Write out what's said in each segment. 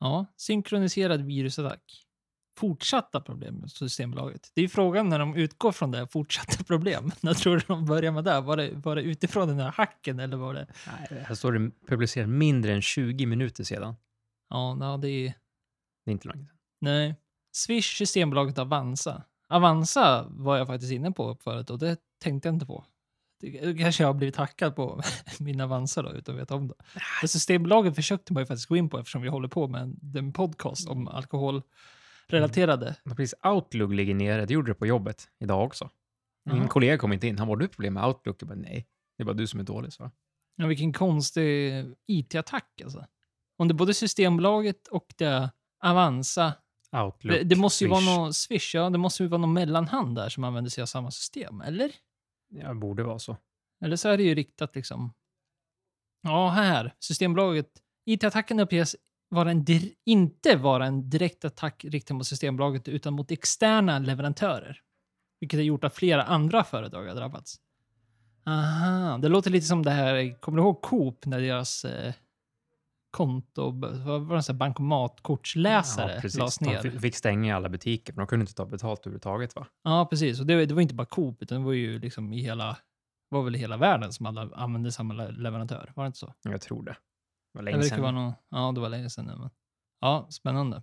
Ja, synkroniserad virusattack. Fortsatta problem med Systembolaget. Det är ju frågan när de utgår från det, fortsatta problem. När tror du de börjar med det? Var det, var det utifrån den här hacken eller var det? Nej, här står det publicerat mindre än 20 minuter sedan. Ja, nej, det är... Det är inte långt. Nej. Swish, Systembolaget, Avanza. Avanza var jag faktiskt inne på förut och det tänkte jag inte på. Det kanske jag har blivit hackad på min Avanza då, utan att veta om det. Men Systembolaget försökte man ju faktiskt gå in på eftersom vi håller på med en, en podcast om alkoholrelaterade. Ja, Precis, Outlook ligger nere. Det gjorde det på jobbet idag också. Min Jaha. kollega kom inte in. Han bara, du problem med Outlook? Jag bara, nej. Det är bara du som är dålig, så. Ja, vilken konstig IT-attack alltså. Om det är både Systembolaget och det Avanza. Outlook, Det, det måste ju Swish. vara någon Swish, ja, det måste ju vara någon mellanhand där som använder sig av samma system, eller? Ja, det borde vara så. Eller så är det ju riktat liksom. Ja, här. Systembolaget. IT-attacken uppges vara en inte vara en direkt attack riktad mot Systembolaget utan mot externa leverantörer. Vilket har gjort att flera andra företag har drabbats. Aha, det låter lite som det här, kommer du ihåg Coop när deras eh, konto, vad var det, så här bankomatkortsläsare precis. lades De ner? fi- fick stänga alla butiker, för de kunde inte ta betalt överhuvudtaget, va? Ja, precis. Och det, det var inte bara Coop, utan det var ju liksom i hela, var väl i hela världen som alla använde samma le- leverantör. Var det inte så? Jag tror det. Det var Det länge verkar sedan. vara någon, ja, det var länge sedan nu. Men. Ja, spännande.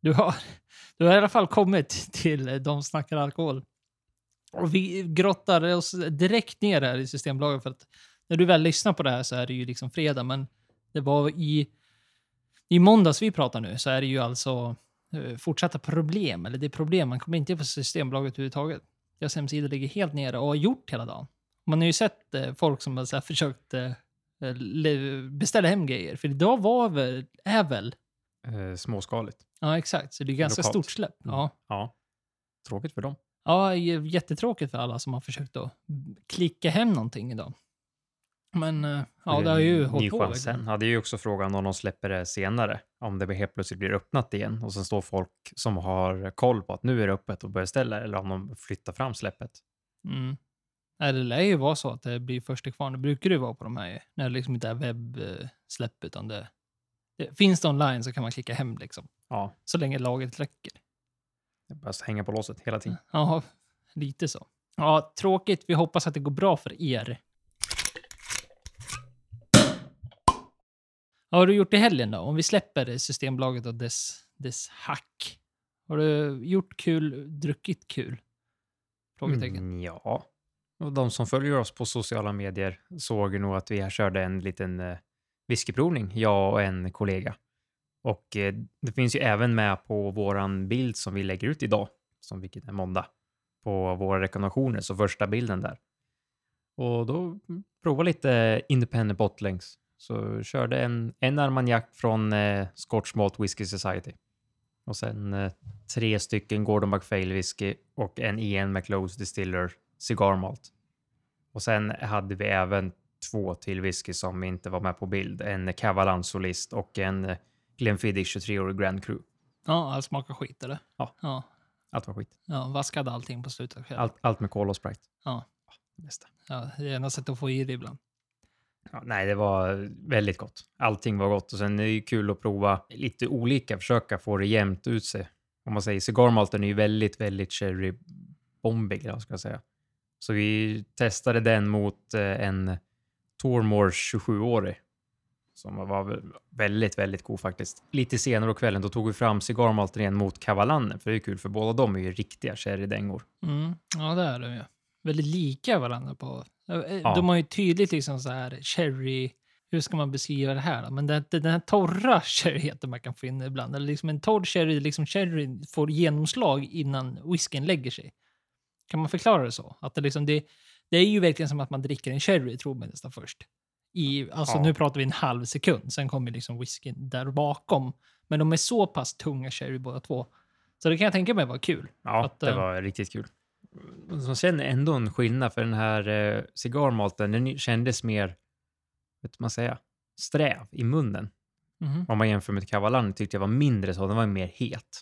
Du har, du har i alla fall kommit till De snackar alkohol. Och vi grottar oss direkt ner här i Systembolaget för att när du väl lyssnar på det här så är det ju liksom fredag, men det var i, i måndags vi pratar nu så är det ju alltså eh, fortsatta problem, eller det är problem. Man kommer inte in på Systembolaget överhuvudtaget. Deras hemsida ligger helt nere och har gjort hela dagen. Man har ju sett eh, folk som har så här, försökt eh, eh, beställa hem grejer. För idag var väl, är väl, Eh, småskaligt. ja exakt, så det är ganska Lokalt. stort släpp. Mm. Ja. Ja. Tråkigt för dem. ja, jättetråkigt för alla som har försökt att klicka hem någonting idag. Men eh, ja, det har ju hållit på. chans verkligen. sen. Hade ju också frågan om de släpper det senare. Om det helt plötsligt blir öppnat igen och sen står folk som har koll på att nu är det öppet och börjar ställa eller om de flyttar fram släppet. Mm. Nej, det lär ju vara så att det blir först till kvarn. Det brukar det vara på de här, när det liksom inte är webbsläpp, utan det, det finns det online så kan man klicka hem liksom. Ja, Så länge laget räcker. det är bara att hänga på låset hela tiden. Ja, lite så. Ja, tråkigt. Vi hoppas att det går bra för er. Vad har du gjort i helgen då? Om vi släpper Systembolaget och dess, dess hack. Har du gjort kul, druckit kul? Frågetecken. Mm, ja. Och de som följer oss på sociala medier såg ju nog att vi här körde en liten eh, whiskyprovning, jag och en kollega. Och eh, det finns ju även med på våran bild som vi lägger ut idag, som vilket är måndag, på våra rekommendationer, så första bilden där. Och då mm, prova lite independent bottlings. Så körde en, en Armagnac från eh, Scotch Malt Whisky Society. Och sen eh, tre stycken Gordon MacPhail whisky och en Ian McLows Distiller Cigar Malt. Och sen hade vi även två till whisky som inte var med på bild. En Cavalan Solist och en eh, Glenfiddich 23-årig Grand Cru. Ja, allt smakar skit eller? Ja. Ja, Allt var skit. ja vaskade allting på slutet. Allt, allt med Cola och Sprite. Ja. Det bästa. Ja, det är enda sättet att få i det ibland. Ja, nej, det var väldigt gott. Allting var gott och sen är det ju kul att prova lite olika, försöka få det jämnt ut sig. Om man säger cigarmalten är ju väldigt, väldigt cherrybombig, ska jag säga. Så vi testade den mot eh, en Tormore 27-årig som var väldigt, väldigt god faktiskt. Lite senare på kvällen då tog vi fram cigarmalten igen mot kavalannen, för det är kul för båda de är ju riktiga sherrydängor. Mm. Ja, det är de ju. Väldigt lika varandra på eh, Ja. De har ju tydligt liksom så här cherry... Hur ska man beskriva det här då? Men det, det, den här torra cherryheten man kan få in ibland. Eller liksom en torr cherry, liksom cherry får genomslag innan whiskyn lägger sig. Kan man förklara det så? Att det, liksom, det, det är ju verkligen som att man dricker en cherry, tror man nästan först. I, alltså Ja. nu pratar vi en halv sekund, sen kommer liksom whiskyn där bakom. Men de är så pass tunga cherry båda två. Så det kan jag tänka mig var kul. Ja, Att, det eh, var riktigt kul. Man känner ändå en skillnad för den här eh, cigarmalten. Den kändes mer, vet man säga, sträv i munnen. Mhm. Om man jämför med Cavalan tyckte jag var mindre så. Den var mer het.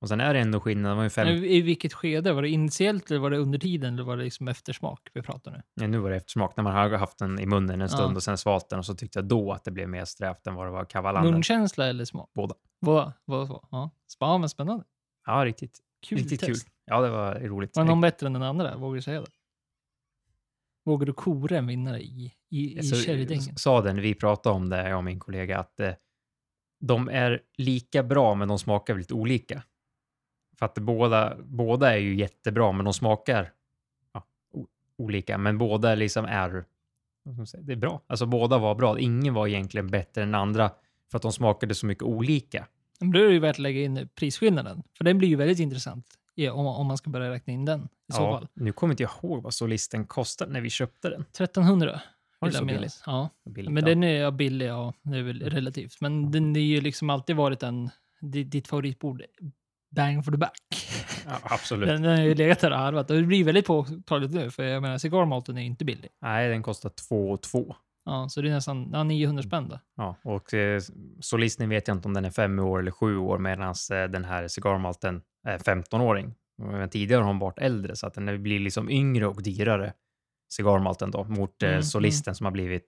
Och sen är det ändå skillnad. Var ju fem, Men I vilket skede? Var det initiellt eller var det under tiden eller var det liksom eftersmak vi pratar nu? nej, nu var det eftersmak, när man har haft den i munnen en stund Ja. och sen svalt den och så tyckte jag då att det blev mer strävt än vad det var kavalanden. Munkänsla eller smak? Båda. Båda. Båda två. Ja. Men spännande. Ja, riktigt, Kul riktigt kul. Ja, det var roligt. Var någon bättre än den andra? Vågar du säga det? Vågar du kora en vinnare i, i, i Så- Sherrydängen? sa det när vi pratade om det, jag och min kollega, att eh, de är lika bra men de smakar lite olika. För att båda, båda är ju jättebra men de smakar ja, olika. Men båda liksom är, det är bra. Alltså båda var bra. Ingen var egentligen bättre än andra för att de smakade så mycket olika. Men Då är det ju värt att lägga in prisskillnaden. För den blir ju väldigt intressant ja, om, om man ska börja räkna in den i så fall. nu kommer inte jag ihåg vad solisten kostade när vi köpte den. 1300 Var det så billigt? Ja. Billigt, Men ja. den är ja, billig, ja. Det är väl relativt. Men den är ju liksom alltid varit en, di- ditt favoritbord, bang for the buck. ja, absolut. Den, den har ju legat där och harvat. Och det blir väldigt påtagligt nu, för jag menar, cigarrmalten är inte billig. Nej, den kostar 2 2. Ja, så det är nästan ja, 900 spänn då. Ja, och eh, solisten vet jag inte om den är fem år eller sju år medan eh, den här cigarrmalten är 15-åring. Men tidigare har hon varit äldre så att den blir liksom yngre och dyrare cigarrmalten då mot eh, Mm, solisten som har blivit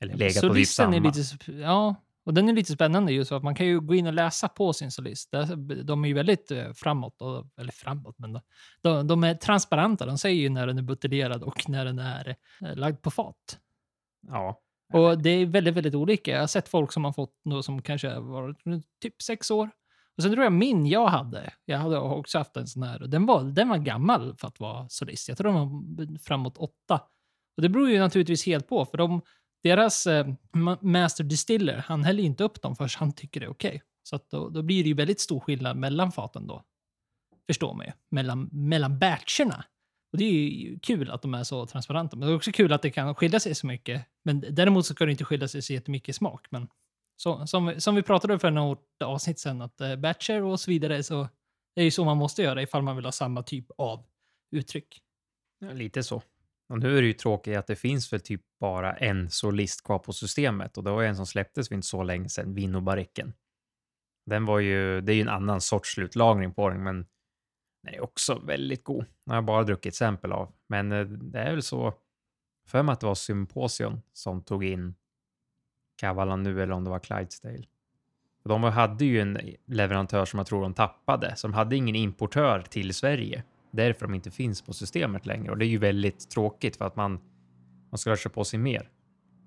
eller legat på Solisten samma. är lite, ja, och den är lite spännande just för att man kan ju gå in och läsa på sin solist. De är ju väldigt eh, framåt, och, eller framåt, men de, de, de är transparenta. De säger ju när den är buteljerad och när den är eh, lagd på fat. Ja, Och det är väldigt, väldigt olika. Jag har sett folk som har fått något som kanske var typ sex år. Och sen tror jag min jag hade, jag hade också haft en sån här, den var, den var gammal för att vara solist. Jag tror den var framåt åtta. Och det beror ju naturligtvis helt på, för de, deras eh, ma- master distiller, han häller inte upp dem förrän han tycker det är okej. Så att då, då blir det ju väldigt stor skillnad mellan faten då. Förstår man ju. Mellan, mellan batcherna. Och det är ju kul att de är så transparenta. Men det är också kul att det kan skilja sig så mycket. Men däremot så ska det inte skilja sig så jättemycket i smak. Men så, som, vi- som vi pratade om för något avsnitt sen, att eh, batcher och så vidare, så det är ju så man måste göra ifall man vill ha samma typ av uttryck. ja, lite så. Och nu är det ju tråkigt att det finns väl typ bara en solist kvar på systemet och det var ju en som släpptes för inte så länge sedan, Vinobaricken. Den var ju, det är ju en annan sorts slutlagring på den, men den är också väldigt god. Den har jag bara druckit exempel av. Men eh, det är väl så, för mig att det var Symposion som tog in Kavalan nu eller om det var Clydesdale. De hade ju en leverantör som jag tror de tappade, som hade ingen importör till Sverige. Därför de inte finns på systemet längre. Och det är ju väldigt tråkigt för att man, man ska köpa på sig mer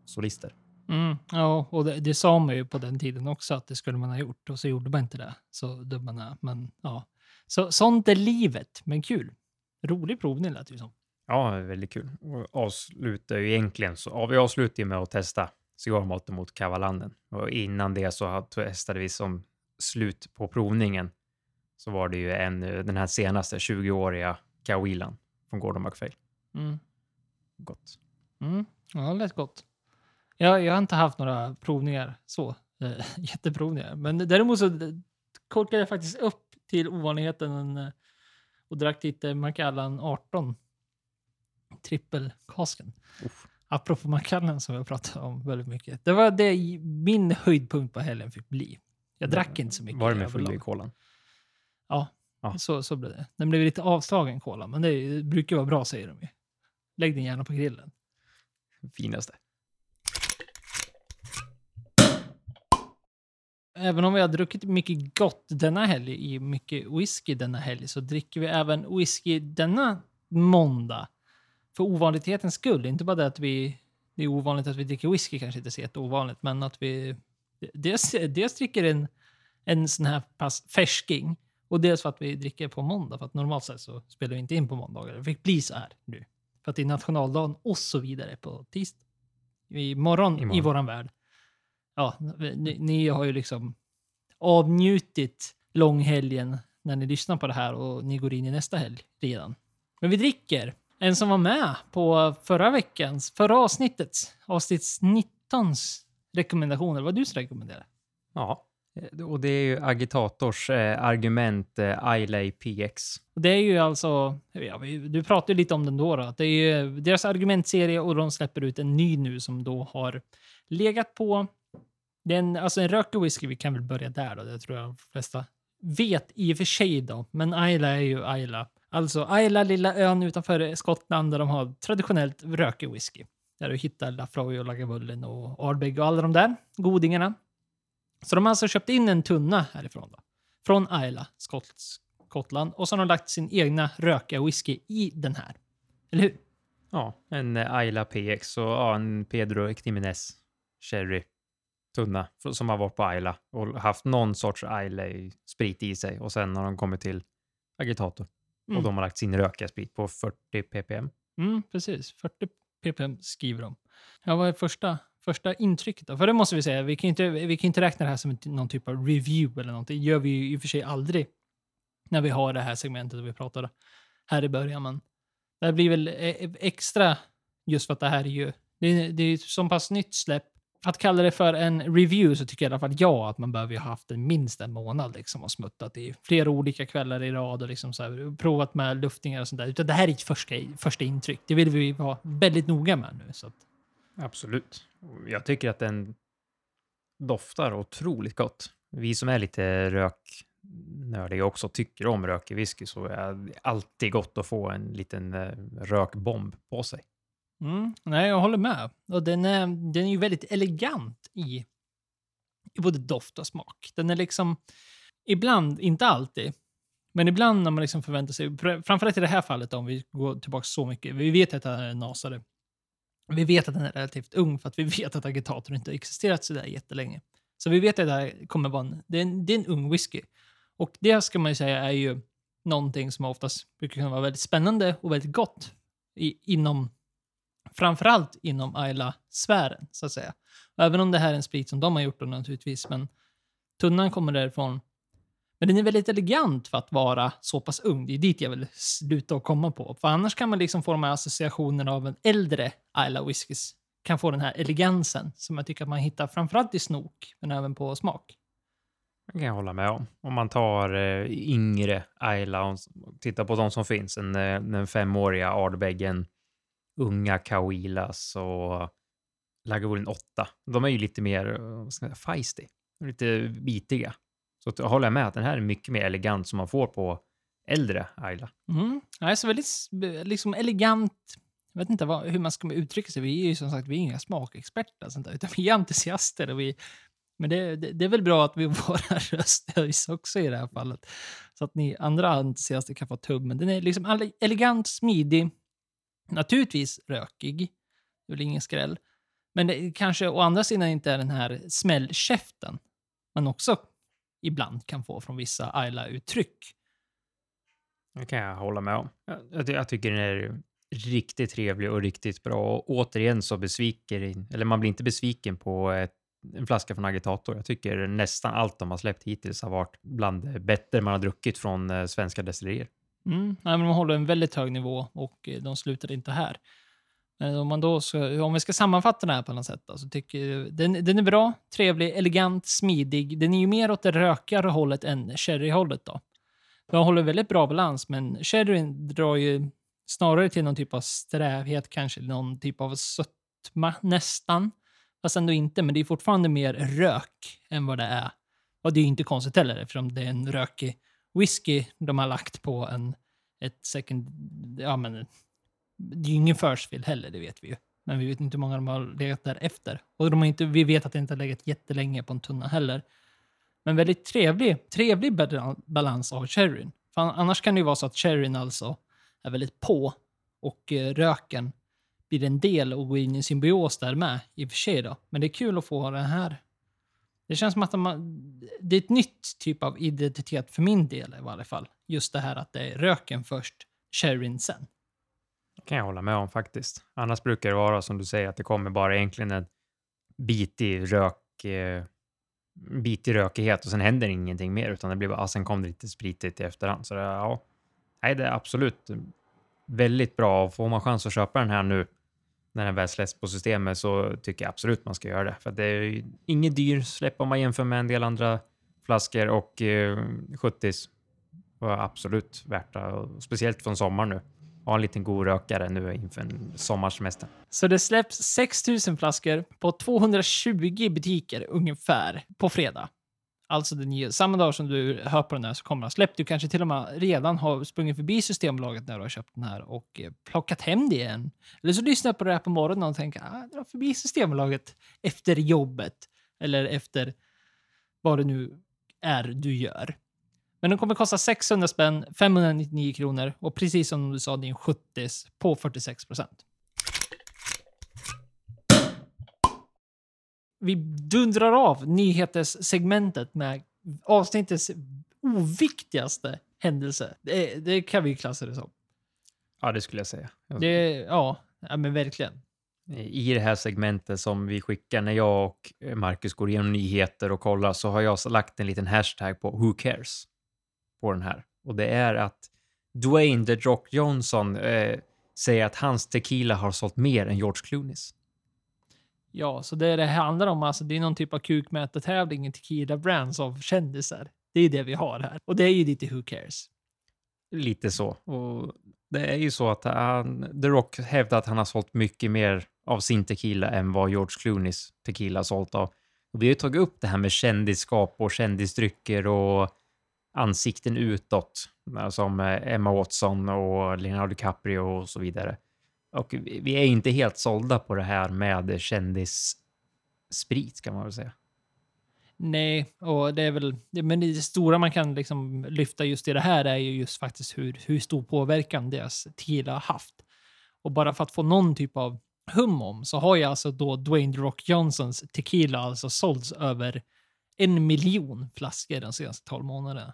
solister. Mm, ja, och det, det sa man ju på den tiden också att det skulle man ha gjort och så gjorde man inte det. Så dum man är. Men ja, så, sånt är livet. Men kul. Rolig provning lät det ju som. Ja, väldigt kul. Och avslutar ju egentligen så, ja, vi avslutar ju med att testa cigarrmalten mot Kavalanden. Och innan det så testade vi som slut på provningen så var det ju en, den här senaste 20-åriga Kawilan från Gordon MacPhail. Mm. Gott. Mm. Ja, det lät gott. Jag, jag har inte haft några provningar så. Eh, jätteprovningar. Men däremot så eh, korkade jag faktiskt upp till ovanligheten en, eh, och drack lite Macallan 18 trippelkasken. Uff. Apropå Macallan som jag pratade om väldigt mycket. Det var det min höjdpunkt på helgen fick bli. Jag drack inte så mycket Var det med full i kolan? Ja, Ja. Så, så blev det. Den blev lite avslagen kola, men det brukar vara bra säger de ju. Lägg den gärna på grillen. Finaste. Även om vi har druckit mycket gott denna helg i mycket whisky denna helg så dricker vi även whisky denna måndag. För ovanlighetens skull. Inte bara det att vi... Det är ovanligt att vi dricker whisky kanske inte så jätteovanligt, men att vi dels, dels dricker en, en sån här pass färsking och dels för att vi dricker på måndag. För att normalt sett så spelar vi inte in på måndagar. Det fick bli så här nu. För att det är nationaldagen och så vidare på tisdag. Imorgon, Imorgon. i våran värld. Ja, ni, ni har ju liksom avnjutit långhelgen när ni lyssnar på det här och ni går in i nästa helg redan. Men vi dricker en som var med på förra veckans, förra avsnittets, avsnitt 19s rekommendationer. Vad du som rekommenderade? Ja, eh, och det är ju Agitators eh, argument eh, iLay PX. Det är ju alltså, ja, du pratade lite om den då, då. att Det är ju deras argumentserie och de släpper ut en ny nu som då har legat på, det är en, alltså en rökig whisky, vi kan väl börja där då, det tror jag de flesta vet i och för sig då, men Isla är ju Isla. Alltså Isla, lilla ön utanför Skottland där de har traditionellt rökig whisky. Där du hittar Lafroy och Lagavulin och Ardbeg och alla de där godingarna. Så de har alltså köpt in en tunna härifrån då. Från Isla, Skottland. Och så har de lagt sin egna rökiga whisky i den här. Eller hur? Ja, en eh, Isla PX och ja, en Pedro Ximenez Cherry tunna som har varit på Ayla och haft någon sorts Ayla i- sprit i sig och sen har de kommit till agitator Mm. och de har lagt sin rökiga sprit på 40 ppm. Mm, precis. 40 ppm skriver de. Ja, vad är första, första intrycket då? För det måste vi säga, vi kan inte, vi kan inte räkna det här som någon typ av review eller någonting. Det gör vi ju i och för sig aldrig när vi har det här segmentet och vi pratade här i början. Men det här blir väl eh, extra just för att det här är ju, det är, det är så pass nytt släpp. För att kalla det för en review så tycker i alla fall jag att man behöver ha haft en minst en månad liksom och smuttat i flera olika kvällar i rad och liksom så här, provat med luftningar och sånt där. Utan det här är ett första, första intryck. Det vill vi vara väldigt noga med nu. Så att, Absolut. Jag tycker att den doftar otroligt gott. Vi som är lite röknördiga också tycker om rökig whisky så är det alltid gott att få en liten eh, rökbomb på sig mm, nej, jag håller med. Och den är, den är ju väldigt elegant i, i både doft och smak. Den är liksom, ibland, inte alltid, men ibland när man liksom förväntar sig, framförallt i det här fallet om vi går tillbaka så mycket, vi vet att den är nasare. Vi vet att den är relativt ung för att vi vet att agitator inte har existerat så där jättelänge. Så vi vet att det här kommer vara en, det är en, det är en ung whisky. Och det ska man ju säga är ju någonting som oftast brukar kunna vara väldigt spännande och väldigt gott i, inom, framförallt inom Ayla-sfären så att säga. Och även om det här är en sprit som de har gjort då naturligtvis, men tunnan kommer därifrån. Men den är väldigt elegant för att vara så pass ung. Det är dit jag vill sluta och komma på. För annars kan man liksom få de här associationerna av en äldre Isla whiskys. Kan få den här elegansen som jag tycker att man hittar framförallt i snok, men även på smak. Det kan jag hålla med om. Om man tar eh, yngre Ayla och tittar på de som finns, en, eh, den femåriga Ardbeggen, unga Kawilas och Lagavulin 8. De är ju lite mer eh, vad ska jag säga, feisty, lite bitiga. Så att jag håller med att den här är mycket mer elegant som man får på äldre Ayla. Mm. Ja, är så väldigt liksom elegant. Jag vet inte vad, hur man ska uttrycka sig. Vi är ju som sagt vi är inga smakexperter, sånt där, utan vi är entusiaster. Och vi, men det, det, det är väl bra att vi våra röster höjs också i det här fallet. Så att ni andra entusiaster kan få tummen. Den är liksom elegant, smidig, naturligtvis rökig. Det är väl ingen skräll. Men det kanske å andra sidan inte är den här smällkäften man också ibland kan få från vissa Ayla-uttryck. Det kan jag hålla med om. Jag, jag, tycker den är riktigt trevlig och riktigt bra. Och återigen så besviker, eller man blir inte besviken på ett, en flaska från Agitator. Jag tycker nästan allt de har släppt hittills har varit bland det bättre man har druckit från eh, svenska destillerier. Mm. Nej, men de håller en väldigt hög nivå och eh, de slutar inte här. Men om, man då ska, om vi ska sammanfatta det här på något sätt då, så tycker jag den, den är bra, trevlig, elegant, smidig. Den är ju mer åt det rökigare hållet än sherryhållet då. Den håller väldigt bra balans, men sherryn drar ju snarare till någon typ av strävhet, kanske någon typ av sötma nästan. Fast ändå inte, men det är fortfarande mer rök än vad det är. Och det är ju inte konstigt heller eftersom det är en rökig whisky de har lagt på en, ett second... Ja, men det är ju ingen first heller, det vet vi ju. Men vi vet inte hur många de har legat där efter. Och de har inte, vi vet att det inte har legat jättelänge på en tunna heller. Men väldigt trevlig, trevlig balans av sherryn. För annars kan det ju vara så att sherryn alltså är väldigt på och eh, röken blir en del och går in i symbios där med i och för sig då. Men det är kul att få den här. Det känns som att de, det är ett nytt typ av identitet för min del i varje fall. Just det här att det är röken först, sherryn sen. Det kan jag hålla med om faktiskt. Annars brukar det vara som du säger att det kommer bara egentligen en bitig rök, eh, bitig rökighet och sen händer ingenting mer utan det blir bara, ah, sen kom det lite spritigt i efterhand. Så det, ja, nej, det är absolut väldigt bra. Får man chans att köpa den här nu när den väl släpps på systemet så tycker jag absolut man ska göra det. För det är ju inget dyr släpp om man jämför med en del andra flaskor och eh, 70s var absolut värt det. Speciellt från sommar nu. Ha en liten god rökare nu inför sommarsemestern. Så det släpps 6000 flaskor på 220 butiker ungefär på fredag. Alltså den samma dag som du hör på den här så kommer den släppt. Du kanske till och med redan har sprungit förbi Systembolaget när du har köpt den här och eh, plockat hem det igen. Eller så lyssnar du på det här på morgonen och tänker ah, dra förbi Systembolaget efter jobbet. Eller efter vad det nu är du gör. Men den kommer kosta 600 spänn, 599 kronor och precis som du sa, din 70 på 46 procent. Vi dundrar av nyhetssegmentet med avsnittets oviktigaste händelse. Det, det kan vi klassa det som. Ja, det skulle jag säga. Det, ja, ja, men verkligen. I det här segmentet som vi skickar när jag och Marcus går igenom nyheter och kollar så har jag lagt en liten hashtag på Who cares? på den här. Och det är att Dwayne The Rock Johnson eh, säger att hans tequila har sålt mer än George Clooneys. Ja, så det det handlar om, alltså, det är någon typ av kukmätartävling i tequila brands av kändisar. Det är det vi har här. Och det är ju lite who cares. Lite så. Och det är ju så att han, The Rock hävdar att han har sålt mycket mer av sin tequila än vad George Clooneys tequila har sålt av. Och vi har ju tagit upp det här med kändisskap och kändisdrycker och ansikten utåt som Emma Watson och Leonardo DiCaprio och så vidare. Och vi är inte helt sålda på det här med kändissprit kan man väl säga. Nej, och det är väl, men det stora man kan liksom lyfta just i det här är ju just faktiskt hur, hur stor påverkan deras tequila har haft. Och bara för att få någon typ av hum om så har ju alltså då Dwayne The Rock Johnsons tequila alltså sålts över en miljon flaskor de senaste 12 månaderna.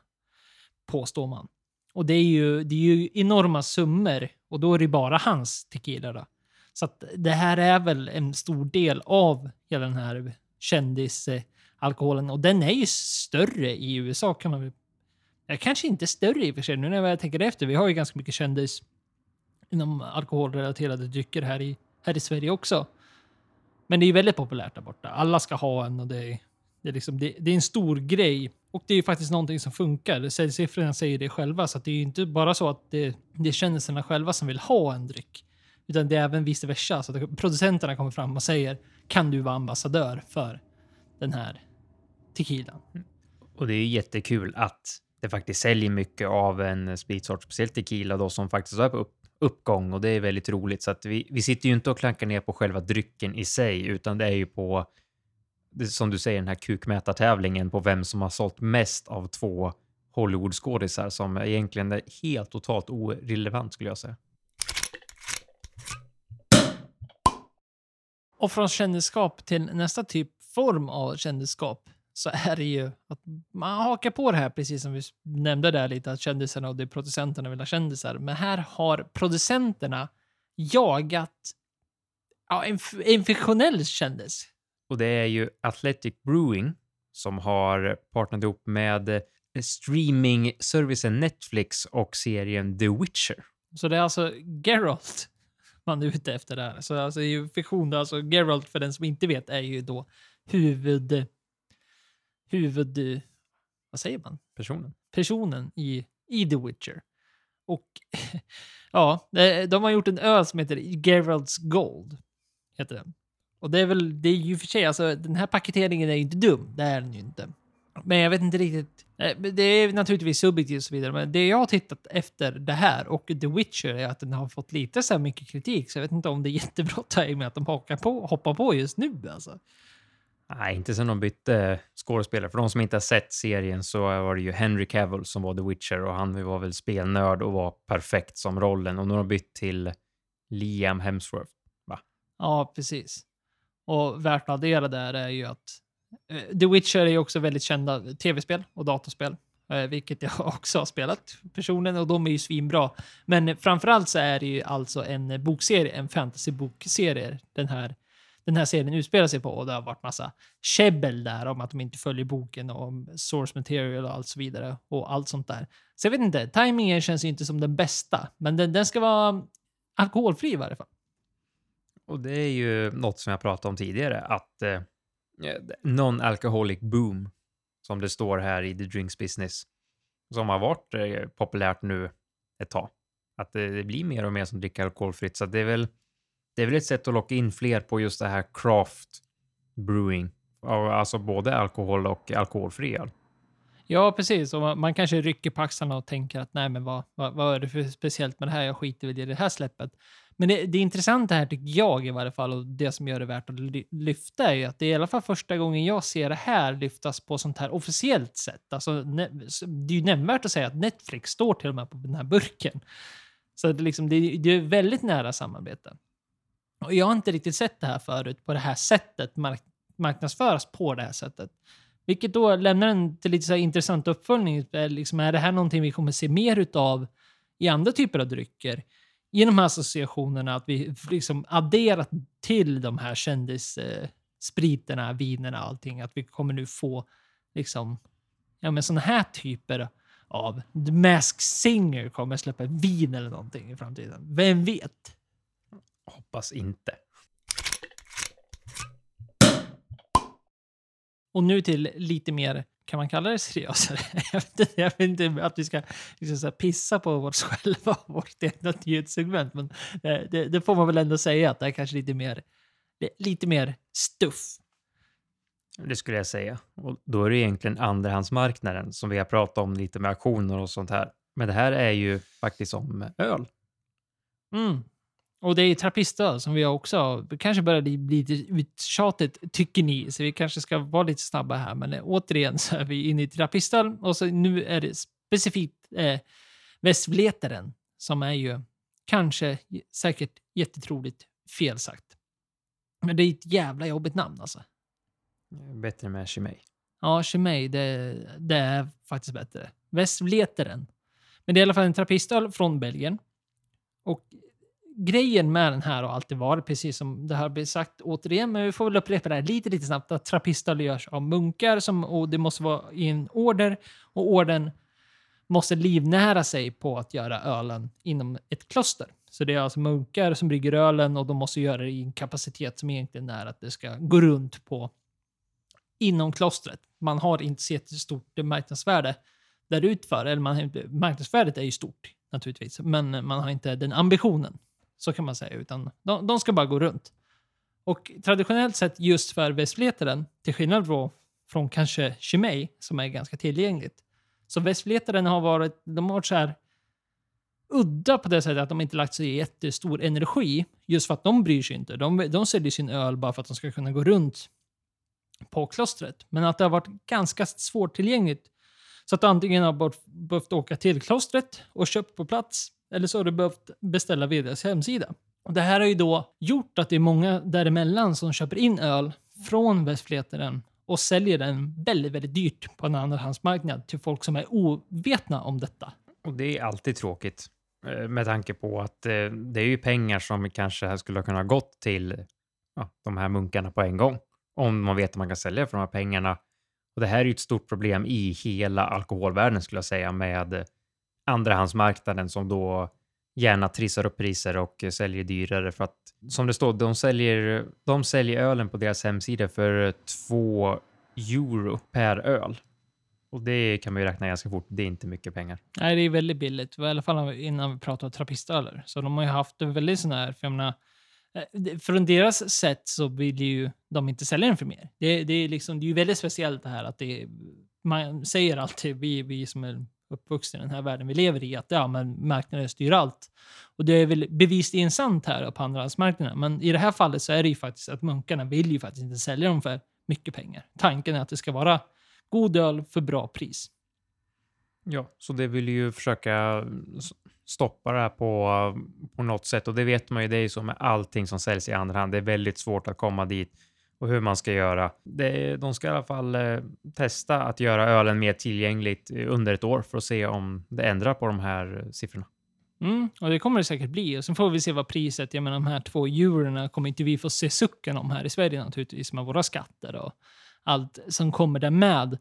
Påstår man. Och det är ju, det är ju enorma summor och då är det bara hans tequila. Då. Så att det här är väl en stor del av hela den här kändisalkoholen och den är ju större i USA kan man väl Kanske inte större i och för sig, nu när jag tänker efter. Vi har ju ganska mycket kändis inom alkoholrelaterade drycker här i, här i Sverige också. Men det är ju väldigt populärt där borta. Alla ska ha en och det är, det är, liksom, det, det är en stor grej. Och det är ju faktiskt någonting som funkar. Säljsiffrorna säger det själva, så det är ju inte bara så att det, det är kändisarna själva som vill ha en dryck. Utan det är även vice versa. Så att producenterna kommer fram och säger kan du vara ambassadör för den här tequilan? Mm. Och det är ju jättekul att det faktiskt säljer mycket av en spritsort, speciellt tequila då som faktiskt är på upp, uppgång och det är väldigt roligt. Så att vi, vi sitter ju inte och klankar ner på själva drycken i sig, utan det är ju på som du säger, den här kukmätartävlingen på vem som har sålt mest av två Hollywoodskådisar som egentligen är helt totalt orelevant skulle jag säga. Och från kändisskap till nästa typ form av kändisskap så är det ju att man hakar på det här, precis som vi nämnde där lite, att kändisarna och det producenterna vill ha kändisar. Men här har producenterna jagat ja, en, en fiktionell kändis. Och det är ju Athletic Brewing som har partnerat ihop med eh, streaming-servicen Netflix och serien The Witcher. Så det är alltså Geralt man är ute efter där. Så alltså i fiktion, alltså Geralt för den som inte vet är ju då huvud... Huvud... Vad säger man? Personen. Personen i, i The Witcher. Och ja, de har gjort en öl som heter Geralts Gold. Heter den. Och det är väl, det är ju för sig, alltså den här paketeringen är ju inte dum. Det är den ju inte. Men jag vet inte riktigt. Eh, det är naturligtvis subjektivt och så vidare, men det jag har tittat efter det här och The Witcher är att den har fått lite så här mycket kritik, så jag vet inte om det är jättebra tajming att de hakar på, hoppar på just nu alltså. Nej, inte sen de bytte skådespelare. För de som inte har sett serien så var det ju Henry Cavill som var The Witcher och han var väl spelnörd och var perfekt som rollen. Och nu har de bytt till Liam Hemsworth, va? Ja, precis. Och värt att addera där är ju att eh, The Witcher är ju också väldigt kända tv-spel och datorspel. Eh, vilket jag också har spelat personligen och de är ju svinbra. Men framförallt så är det ju alltså en bokserie, en fantasybokserie den här, den här serien utspelar sig på. Och det har varit massa käbbel där om att de inte följer boken och om source material och allt så vidare. Och allt sånt där. Så jag vet inte, tajmingen känns ju inte som den bästa. Men den, den ska vara alkoholfri i varje fall. Och det är ju något som jag pratade om tidigare, att eh, non-alcoholic boom, som det står här i The Drinks Business, som har varit eh, populärt nu ett tag. Att det, det, blir mer och mer som dricker alkoholfritt, så det är väl det är väl ett sätt att locka in fler på just det här craft brewing, alltså både alkohol och alkoholfri öl. Ja, precis. Och man, man kanske rycker på axlarna och tänker att nej, men vad, vad, vad är det för speciellt med det här? Jag skiter väl i det här släppet. Men det, det intressanta här tycker jag i varje fall och det som gör det värt att ly- lyfta är ju att det är i alla fall första gången jag ser det här lyftas på sånt här officiellt sätt. Alltså, det är ju nämnvärt att säga att Netflix står till och med på den här burken. Så det, liksom, det, det är väldigt nära samarbete. Och jag har inte riktigt sett det här förut på det här sättet mark marknadsföras på det här sättet. Vilket då lämnar en till lite så här intressant uppföljning. Liksom, är det här någonting vi kommer se mer utav i andra typer av drycker? I de här associationerna, att vi liksom adderat till de här kändisspriterna, vinerna, allting, att vi kommer nu få liksom, ja men sådana här typer av The Mask Singer kommer släppa vin eller någonting i framtiden. Vem vet? Hoppas inte. Och nu till lite mer, kan man kalla det seriösare? Jag vet inte, jag vet inte att vi ska liksom pissa på oss själva och vårt egna nyhetssegment, men det, det, det får man väl ändå säga att det är kanske lite mer, lite mer stuff. Det skulle jag säga. Och då är det egentligen andrahandsmarknaden som vi har pratat om lite med auktioner och sånt här. Men det här är ju faktiskt om öl. Mm. Och det är trappistöl som vi också kanske börjar bli, bli lite uttjatigt, tycker ni. Så vi kanske ska vara lite snabba här. Men eh, återigen så är vi inne i trappistöl och så nu är det specifikt eh, Västvletaren som är ju kanske säkert jättetroligt fel sagt. Men det är ett jävla jobbigt namn alltså. Bättre med Chimay. Ja, Chimay, det, det är faktiskt bättre. Västvletaren. Men det är i alla fall en trappistöl från Belgien. Och grejen med den här har alltid varit, precis som det har blivit sagt återigen, men vi får väl upprepa det här lite, lite snabbt, att trappistöl görs av munkar som, och det måste vara i en order och orden måste livnära sig på att göra ölen inom ett kloster. Så det är alltså munkar som brygger ölen och de måste göra det i en kapacitet som egentligen är att det ska gå runt på inom klostret. Man har inte så jättestort marknadsvärde där utför, eller man, marknadsvärdet är ju stort naturligtvis, men man har inte den ambitionen. Så kan man säga, utan de, de ska bara gå runt. Och traditionellt sett just för västfletaren, till skillnad från, från kanske Chimay, som är ganska tillgängligt, så västfletaren har varit, de har varit så här udda på det sättet att de inte lagt så jättestor energi, just för att de bryr sig inte. De, de säljer sin öl bara för att de ska kunna gå runt på klostret. Men att det har varit ganska svårtillgängligt. Så att du antingen har behövt åka till klostret och köpt på plats, eller så har du behövt beställa via deras hemsida. Och det här har ju då gjort att det är många däremellan som köper in öl från Västfleteren och säljer den väldigt, väldigt dyrt på en andrahandsmarknad till folk som är ovetna om detta. Och det är alltid tråkigt eh, med tanke på att eh, det är ju pengar som kanske skulle ha kunnat gått till ja, de här munkarna på en gång. Om man vet att man kan sälja för de här pengarna. Och det här är ju ett stort problem i hela alkoholvärlden skulle jag säga med andrahandsmarknaden som då gärna trissar upp priser och säljer dyrare för att som det står, de säljer, de säljer ölen på deras hemsida för 2 euro per öl. Och det kan man ju räkna ganska fort. Det är inte mycket pengar. Nej, det är väldigt billigt. I alla fall innan vi pratar om trappistöler. Så de har ju haft en väldigt sån här, för jag menar, eh, från deras sätt så vill ju de inte sälja den för mer. Det, det, är, liksom, det är ju väldigt speciellt det här att det, man säger alltid, vi, vi som är uppvuxen i den här världen vi lever i, att ja, men marknaden styr allt. Och det är väl bevisligen sant här på andrahandsmarknaden. Men i det här fallet så är det ju faktiskt att munkarna vill ju faktiskt inte sälja dem för mycket pengar. Tanken är att det ska vara god öl för bra pris. Ja, så det vill ju försöka stoppa det här på, på något sätt. Och det vet man ju, det är ju så med allting som säljs i andra hand. Det är väldigt svårt att komma dit och hur man ska göra. Det, de ska i alla fall eh, testa att göra ölen mer tillgängligt eh, under ett år för att se om det ändrar på de här eh, siffrorna. Mm, och det kommer det säkert bli. Och sen får vi se vad priset, jag menar de här två eurona kommer inte vi få se sucken om här i Sverige naturligtvis med våra skatter och allt som kommer där med.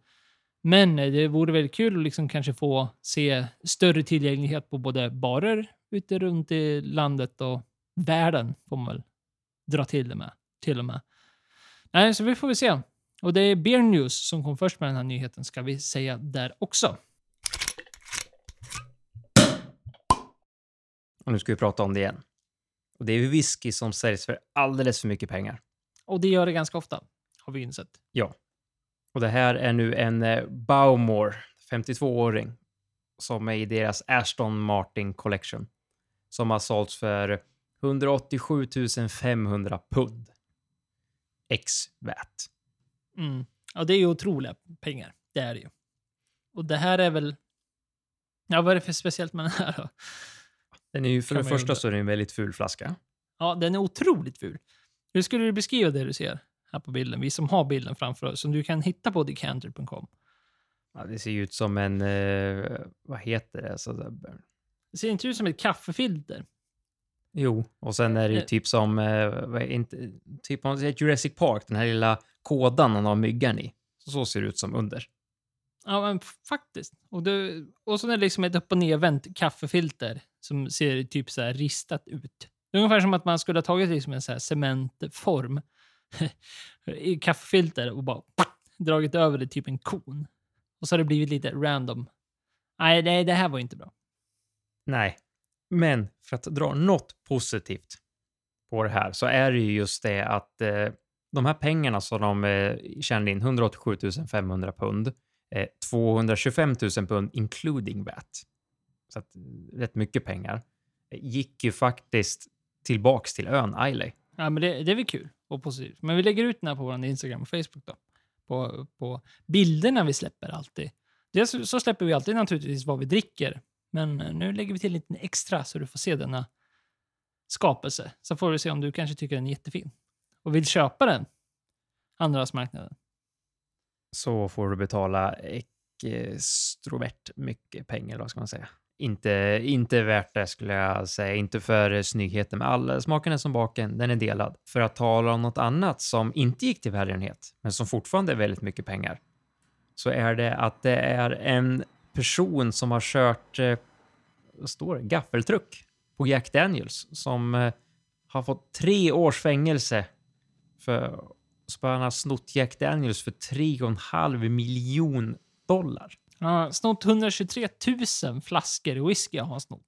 Men eh, det vore väldigt kul att liksom kanske få se större tillgänglighet på både barer ute runt i landet och världen får man väl dra till det med. Till och med. Nej, så vi får väl se. Och det är Beer News som kom först med den här nyheten, ska vi säga där också. Och nu ska vi prata om det igen. Och det är whisky som säljs för alldeles för mycket pengar. Och det gör det ganska ofta, har vi insett. Ja. Och det här är nu en eh, Baumore 52-åring som är i deras Aston Martin Collection som har sålts för 187 500 pund. Ex VAT. Mm. Ja, det är ju otroliga pengar. Det är det ju. Och det här är väl... Ja, vad är det för speciellt med den här då? Den är ju för Kan det första undra. så är det en väldigt ful flaska. Ja, den är otroligt ful. Hur skulle du beskriva det du ser här på bilden? Vi som har bilden framför oss, som du kan hitta på decanter.com. Ja, det ser ju ut som en, eh, vad heter det? Så där, Det ser inte ut som ett kaffefilter. Jo, och sen är det ju Eh. typ som, eh, inte, typ om Jurassic Park, den här lilla kådan han har myggan i. Så ser det ut som under. Ja, men faktiskt. Och, det, och så är det liksom ett upp och nervänt kaffefilter som ser typ så här ristat ut. Det är ungefär som att man skulle ha tagit liksom en så här cementform i kaffefilter och bara dragit över det typ en kon. Och så har det blivit lite random. Nej, nej det här var inte bra. Nej, men för att dra något positivt på det här så är det ju just det att eh, de här pengarna som de eh, tjänade in, 187 500 pund, eh, 225 000 pund including VAT, så att, eh, rätt mycket pengar, eh, gick ju faktiskt tillbaks till ön Islay. Ja, men det, det är väl kul och positivt. Men vi lägger ut den här på vår Instagram och Facebook då. På, på bilderna vi släpper alltid. Dels så släpper vi alltid naturligtvis vad vi dricker. Men eh, nu lägger vi till lite extra så du får se denna skapelse. Så får du se om du kanske tycker den är jättefin. Och vill köpa den. Andrahandsmarknaden. Så får du betala extrovert mycket pengar, då, ska man säga. Inte, inte värt det skulle jag säga, inte för snyggheten, men all smaken är som baken, den är delad. För att tala om något annat som inte gick till välgörenhet, men som fortfarande är väldigt mycket pengar, så är det att det är en person som har kört, eh, vad står det, gaffeltruck på Jack Daniels som eh, har fått tre års fängelse för så han har snott Jack Daniels för 3,5 miljon dollar. Han har snott 123 000 flaskor whisky har han snott.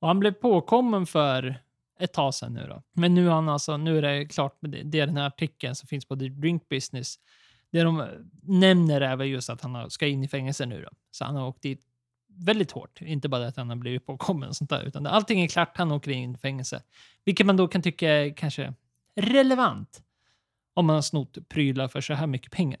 Och han blev påkommen för ett tag sedan nu då. Men nu, han alltså, nu är det klart med det. Det är den här artikeln som finns på The Drink Business. Det de eh, nämner är väl just att han ska in i fängelse nu då. Så han har åkt dit väldigt hårt. Inte bara att han har blivit påkommen och sånt där, utan allting är klart. Han åker in i fängelse. Vilket man då kan tycka är kanske relevant om man har snott prylar för så här mycket pengar.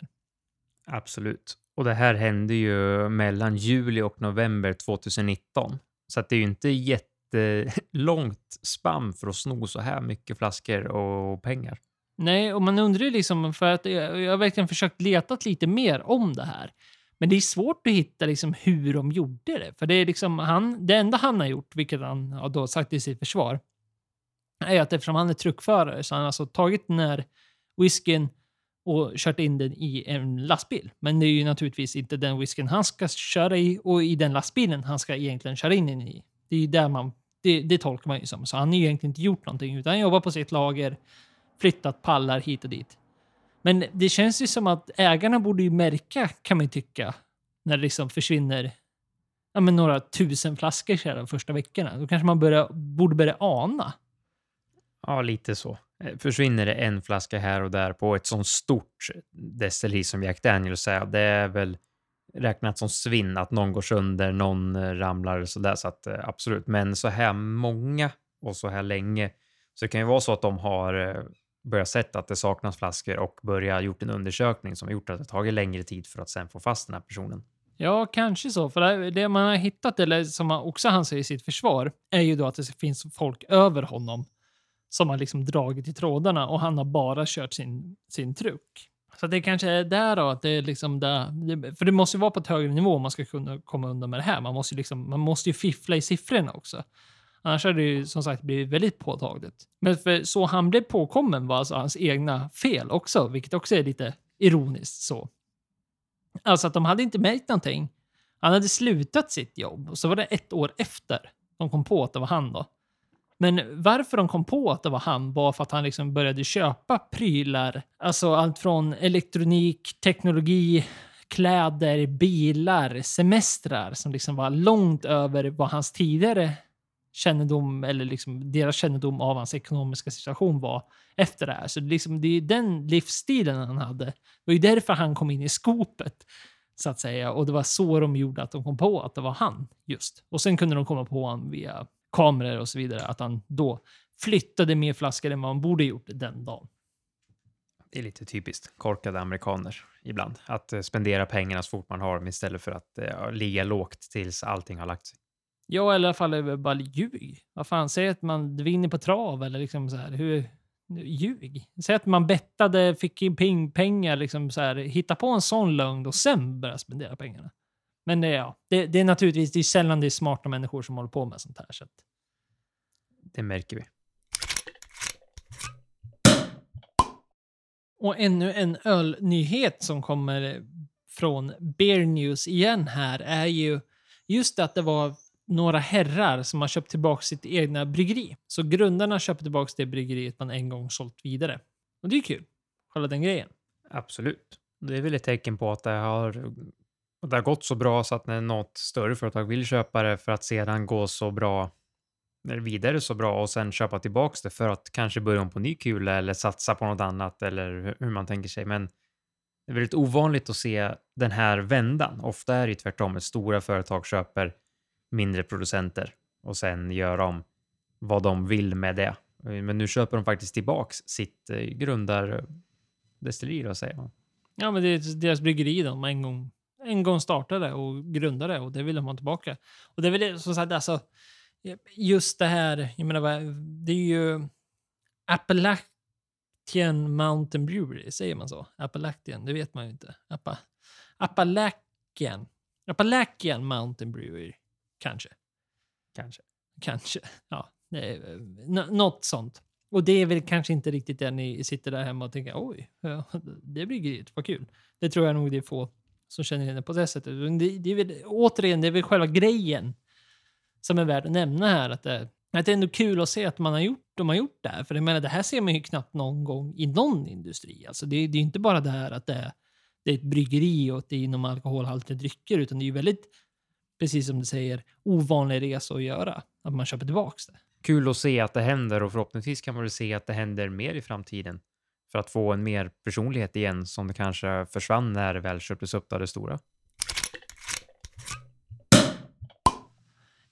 Absolut. Och det här hände ju mellan juli och november 2019. Så att det är ju inte jättelångt spann för att sno så här mycket flaskor och pengar. Nej, och man undrar ju liksom, för att jag, har verkligen försökt leta lite mer om det här. Men det är svårt att hitta liksom hur de gjorde det. För det är liksom han, det enda han har gjort, vilket han har då sagt i sitt försvar, är att eftersom han är truckförare så har han alltså tagit den här whiskyn och kört in den i en lastbil. Men det är ju naturligtvis inte den whiskyn han ska köra i och i den lastbilen han ska egentligen köra in den i. Det är ju där man, det, det tolkar man ju som. Så han har ju egentligen inte gjort någonting utan han jobbar på sitt lager, flyttat pallar hit och dit. Men det känns ju som att ägarna borde ju märka, kan man ju tycka, när det liksom försvinner ja, men några tusen flaskor så här de första veckorna. Då kanske man börja, borde börja ana. Ja, lite så. Eh, försvinner det en flaska här och där på ett sånt stort eh, destilleri som Jack Daniels är, det är väl räknat som svinn att någon går sönder, någon eh, ramlar och sådär. Så att absolut, men så här många och så här länge. Så det kan ju vara så att de har börjat sett att det saknas flaskor och börjat gjort en undersökning som har gjort att det tagit längre tid för att sen få fast den här personen. Ja, kanske så. För det- man har hittat, eller som han- också han säger i sitt försvar, är ju då att det finns folk över honom som har liksom dragit i trådarna och han har bara kört sin, sin truck. Så det kanske är där då, att det är liksom där, för det måste ju vara på ett högre nivå om man ska kunna komma undan med det här. Man måste ju, liksom, man måste ju fiffla i siffrorna också. Annars hade det ju som sagt blivit väldigt påtagligt. Men för så han blev påkommen var alltså hans egna fel också, vilket också är lite ironiskt så. Alltså att de hade inte märkt någonting. Han hade slutat sitt jobb och så var det ett år efter de kom på att det var han då. Men varför de kom på att det var han var för att han liksom började köpa prylar. Alltså allt från elektronik, teknologi, kläder, bilar, semestrar som liksom var långt över vad hans tidigare kännedom eller liksom deras kännedom av hans ekonomiska situation var efter det här. Så det, liksom, det är den livsstilen han hade. Det var ju därför han kom in i skopet. Så att säga. Och det var så de gjorde att de kom på att det var han just. Och sen kunde de komma på honom via kameror och så vidare. Att han då flyttade mer flaskor än vad han borde gjort den dagen. Det är lite typiskt korkade amerikaner ibland. Att eh, spendera pengarna så fort man har dem istället för att eh, ligga lågt tills allting har lagt sig. Ja, eller i alla fall bara ljug. Vad fan, säg att man vinner på trav eller liksom så här. Hur, ljug. Säg att man bettade, fick in ping, pengar, liksom så här. Hitta på en sån lögn och sen börja spendera pengarna. Men det, ja, det, det är naturligtvis det är sällan det är smarta människor som håller på med sånt här. Så att, Det märker vi. Och ännu en ölnyhet som kommer från Beer News igen här är ju just att det var några herrar som har köpt tillbaka sitt egna bryggeri. Så grundarna köpte tillbaka det bryggeriet man en gång sålt vidare. Och det är kul. Själva den grejen. Absolut. Det är väl ett tecken på att det har, det har gått så bra så att när något större företag vill köpa det för att sedan gå så bra eller vidare så bra och sen köpa tillbaks det för att kanske börja om på ny kula eller satsa på något annat eller hur man tänker sig. Men det är väldigt ovanligt att se den här vändan. Ofta är det tvärtom, stora företag köper mindre producenter och sen gör de vad de vill med det. Men nu köper de faktiskt tillbaks sitt eh, grundardestilleri då, säger man. Ja, men det är deras bryggeri de en gång, en gång startade och grundade och det vill de ha tillbaka. Och det är väl som sagt, alltså, eh, just det här, jag menar, det är ju Appalachian Mountain Brewery, säger man så? Appalachian, det vet man ju inte. Appa, Appalachian, Appalachian Mountain Brewery, kanske. Kanske. Kanske. Ja, eh, nå- något sånt. Och det är väl kanske inte riktigt det ni sitter där hemma och tänker oj, det blir gryt, vad kul. Det tror jag nog det är få som känner igen det på det sättet. Det, det är väl, återigen, det är väl själva grejen som är värd att nämna här. Att det, att det är ändå kul att se att man har gjort, de har gjort det här. För jag menar, det här ser man ju knappt någon gång i någon industri. Alltså det, det är inte bara det här att det är, det är ett bryggeri och att det är inom alkoholhaltiga drycker, utan det är ju väldigt, precis som du säger, ovanlig resa att göra. Att man köper tillbaks det. Kul att se att det händer och förhoppningsvis kan man väl se att det händer mer i framtiden för att få en mer personlighet igen som det kanske försvann när det väl köptes upp av det stora.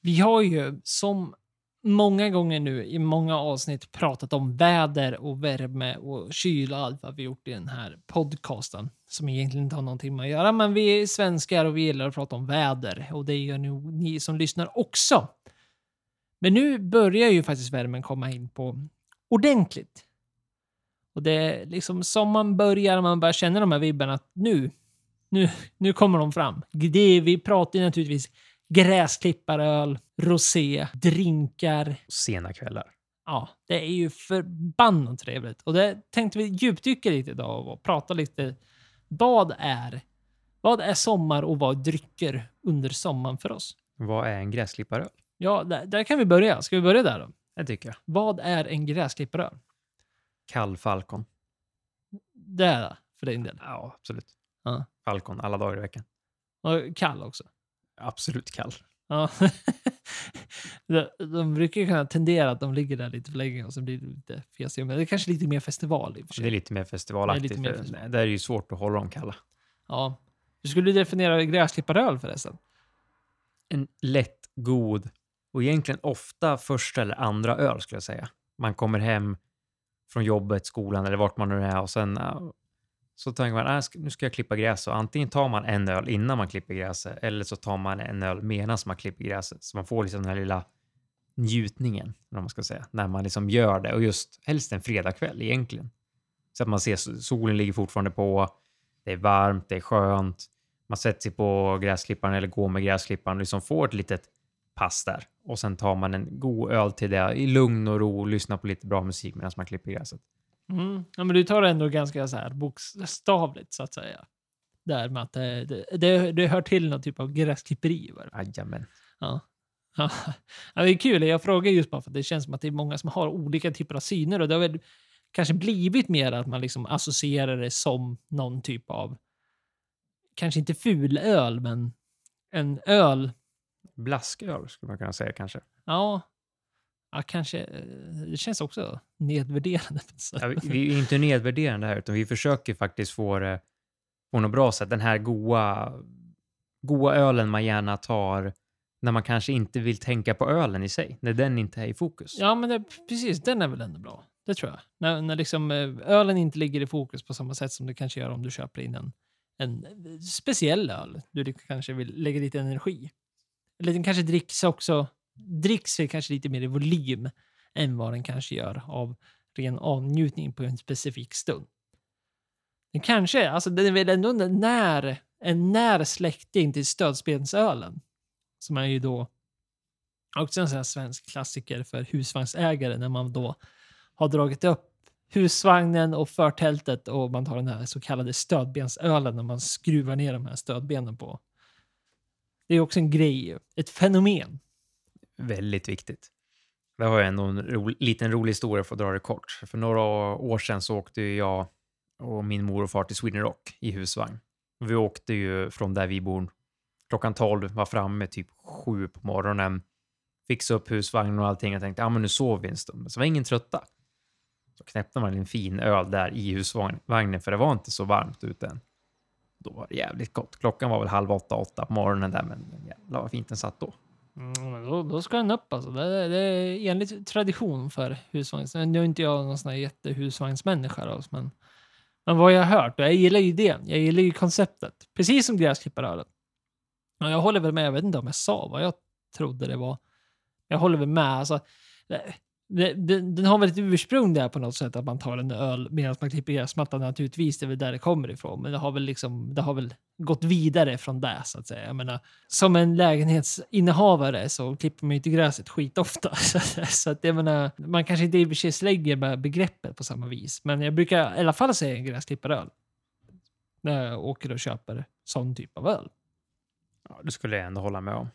Vi har ju som många gånger nu i många avsnitt pratat om väder och värme och kyla och allt vad vi gjort i den här podcasten. Som egentligen inte har någonting med att göra, men vi är svenskar och vi gillar att prata om väder och det gör nog ni som lyssnar också. Men nu börjar ju faktiskt värmen komma in på ordentligt. Och det är liksom som man börjar, man börjar känna de här vibbarna att nu, nu, nu kommer de fram. Det, vi pratar ju naturligtvis gräsklipparöl, rosé, drinkar. Sena kvällar. Ja, det är ju förbannat trevligt. Och det tänkte vi djupdyka lite idag och prata lite. Vad är, vad är sommar och vad drycker under sommaren för oss? Vad är en gräsklipparöl? Ja, där, där kan vi börja. Ska vi börja där då? Det tycker jag. Vad är en gräsklipparöl? Kall Falcon. Det är det, för din del. Ja, absolut. Ja. Falcon alla dagar i veckan. Och kall också. Absolut kall. Ja. de, brukar ju kunna tendera att de ligger där lite för länge och så blir det lite fjäsiga. Men det är kanske lite mer festival i och för sig. Det är lite mer festivalaktigt. Det är lite mer festival. Där är det ju svårt att hålla dem kalla. Ja. Hur skulle du definiera gräsklipparöl förresten? En lätt, god och egentligen ofta första eller andra öl skulle jag säga. Man kommer hem från jobbet, skolan eller vart man nu är och sen så tänker man äh, nu ska jag klippa gräs. Och antingen tar man en öl innan man klipper gräset eller så tar man en öl medan man klipper gräset. Så man får liksom den här lilla njutningen, eller vad man ska säga, när man liksom gör det. Och just helst en fredagkväll egentligen. Så att man ser solen ligger fortfarande på, det är varmt, det är skönt, man sätter sig på gräsklipparen eller går med gräsklipparen och liksom får ett litet pass där. Och sen tar man en god öl till det i lugn och ro och lyssnar på lite bra musik medan man klipper gräset. Mm. Ja, men du tar det ändå ganska så här bokstavligt så att säga. Där med att det, det, det, det hör till någon typ av gräsklipperi. Jajamän. Ja. Ja. ja, det är kul. Jag frågar just bara för att det känns som att det är många som har olika typer av syner och det har väl kanske blivit mer att man liksom associerar det som någon typ av, kanske inte ful öl, men en öl. Blasköl skulle man kunna säga kanske. Ja, ja kanske. eh, Det känns också nedvärderande. Ja, vi, är inte nedvärderande här, utan vi försöker faktiskt få det på något bra sätt. Den här goa goa ölen man gärna tar när man kanske inte vill tänka på ölen i sig, när den inte är i fokus. Ja, men det, precis. Den är väl ändå bra. Det tror jag. När, när liksom, eh, ölen inte ligger i fokus på samma sätt som det kanske gör om du köper in en, en eh, speciell öl. Du kanske vill lägga lite energi. Eller den kanske dricks också, dricks kanske lite mer i volym än vad den kanske gör av ren avnjutning på en specifik stund. Den kanske, alltså den är väl ändå en när, en när släkting till stödspensölen. Som är ju då också en sån här svensk klassiker för husvagnsägare när man då har dragit upp husvagnen och förtältet och man tar den här så kallade stödbensölen när man skruvar ner de här stödbenen på. Det är också en grej, ett fenomen. Väldigt viktigt. Det har jag ändå en ro, liten rolig historia för att dra det kort. För några år sedan så åkte ju jag och min mor och far till Sweden Rock i husvagn. Vi åkte ju från där vi bor klockan 12, var framme typ sju på morgonen, fixade upp husvagnen och allting. och tänkte, ja men nu sover vi en stund. Men så var ingen trötta. Så knäppte man en fin öl där i husvagnen, för det var inte så varmt ute än. Då var det jävligt gott. Klockan var väl halv åtta, åtta på morgonen där, men jävlar vad fint den satt då. Mm, men då, då ska den upp alltså. Det, det är enligt tradition för husvagn. Nu är inte jag någon sån här jättehusvagnsmänniska då, men, men vad jag har hört, och jag gillar ju idén, jag gillar ju konceptet. Precis som gräsklipparölen. Och jag håller väl med, jag vet inte om jag sa vad jag trodde det var. Jag håller väl med. Alltså, den, den har väl ett ursprung där på något sätt, att man tar en öl medan man klipper gräsmattan naturligtvis. Det är väl där det kommer ifrån. Men det har väl, liksom, det har väl gått vidare från det så att säga. Jag menar, som en lägenhetsinnehavare så klipper man ju inte gräset skitofta. så att jag menar, man kanske inte i och för sig slänger med begreppet på samma vis. Men jag brukar i alla fall säga en gräsklipparöl. När jag åker och köper sån typ av öl. Ja, det skulle jag ändå hålla med om.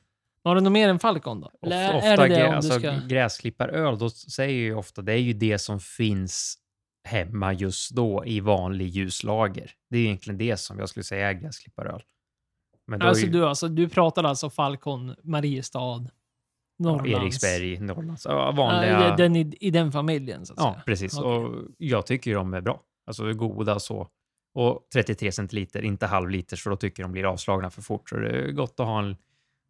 Har du något mer än Falcon då? Eller ofta, är det det om alltså, du ska... Gräsklipparöl, då säger ju ofta det är ju det som finns hemma just då i vanlig ljuslager. Det är egentligen det som jag skulle säga är gräsklipparöl. Men alltså, ju... du, alltså, du pratar alltså Falcon, Mariestad, Norrlands? Ja, Eriksberg, Norrlands. Ja, vanliga... Ja, den, i, I den familjen så att ja, säga? precis. Okay. Och jag tycker ju de är bra. Alltså goda så. Och 33 centiliter, inte halvliters, för då tycker de blir avslagna för fort. Så det är gott att ha en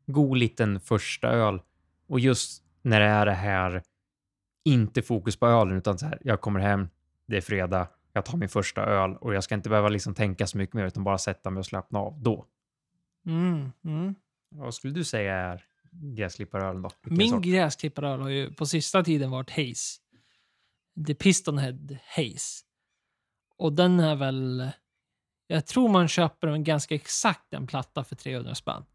god liten första öl. Och just när det är det här, inte fokus på ölen, utan så här, jag kommer hem, det är fredag, jag tar min första öl och jag ska inte behöva liksom tänka så mycket mer, utan bara sätta mig och slappna av då. Mm, mm. Vad skulle du säga är gräsklipparölen då? Vilken min gräsklipparöl har ju på sista tiden varit Haze. The Pistonhead Haze. Och den är väl... Jag tror man köper en ganska exakt en platta för 300 spänn.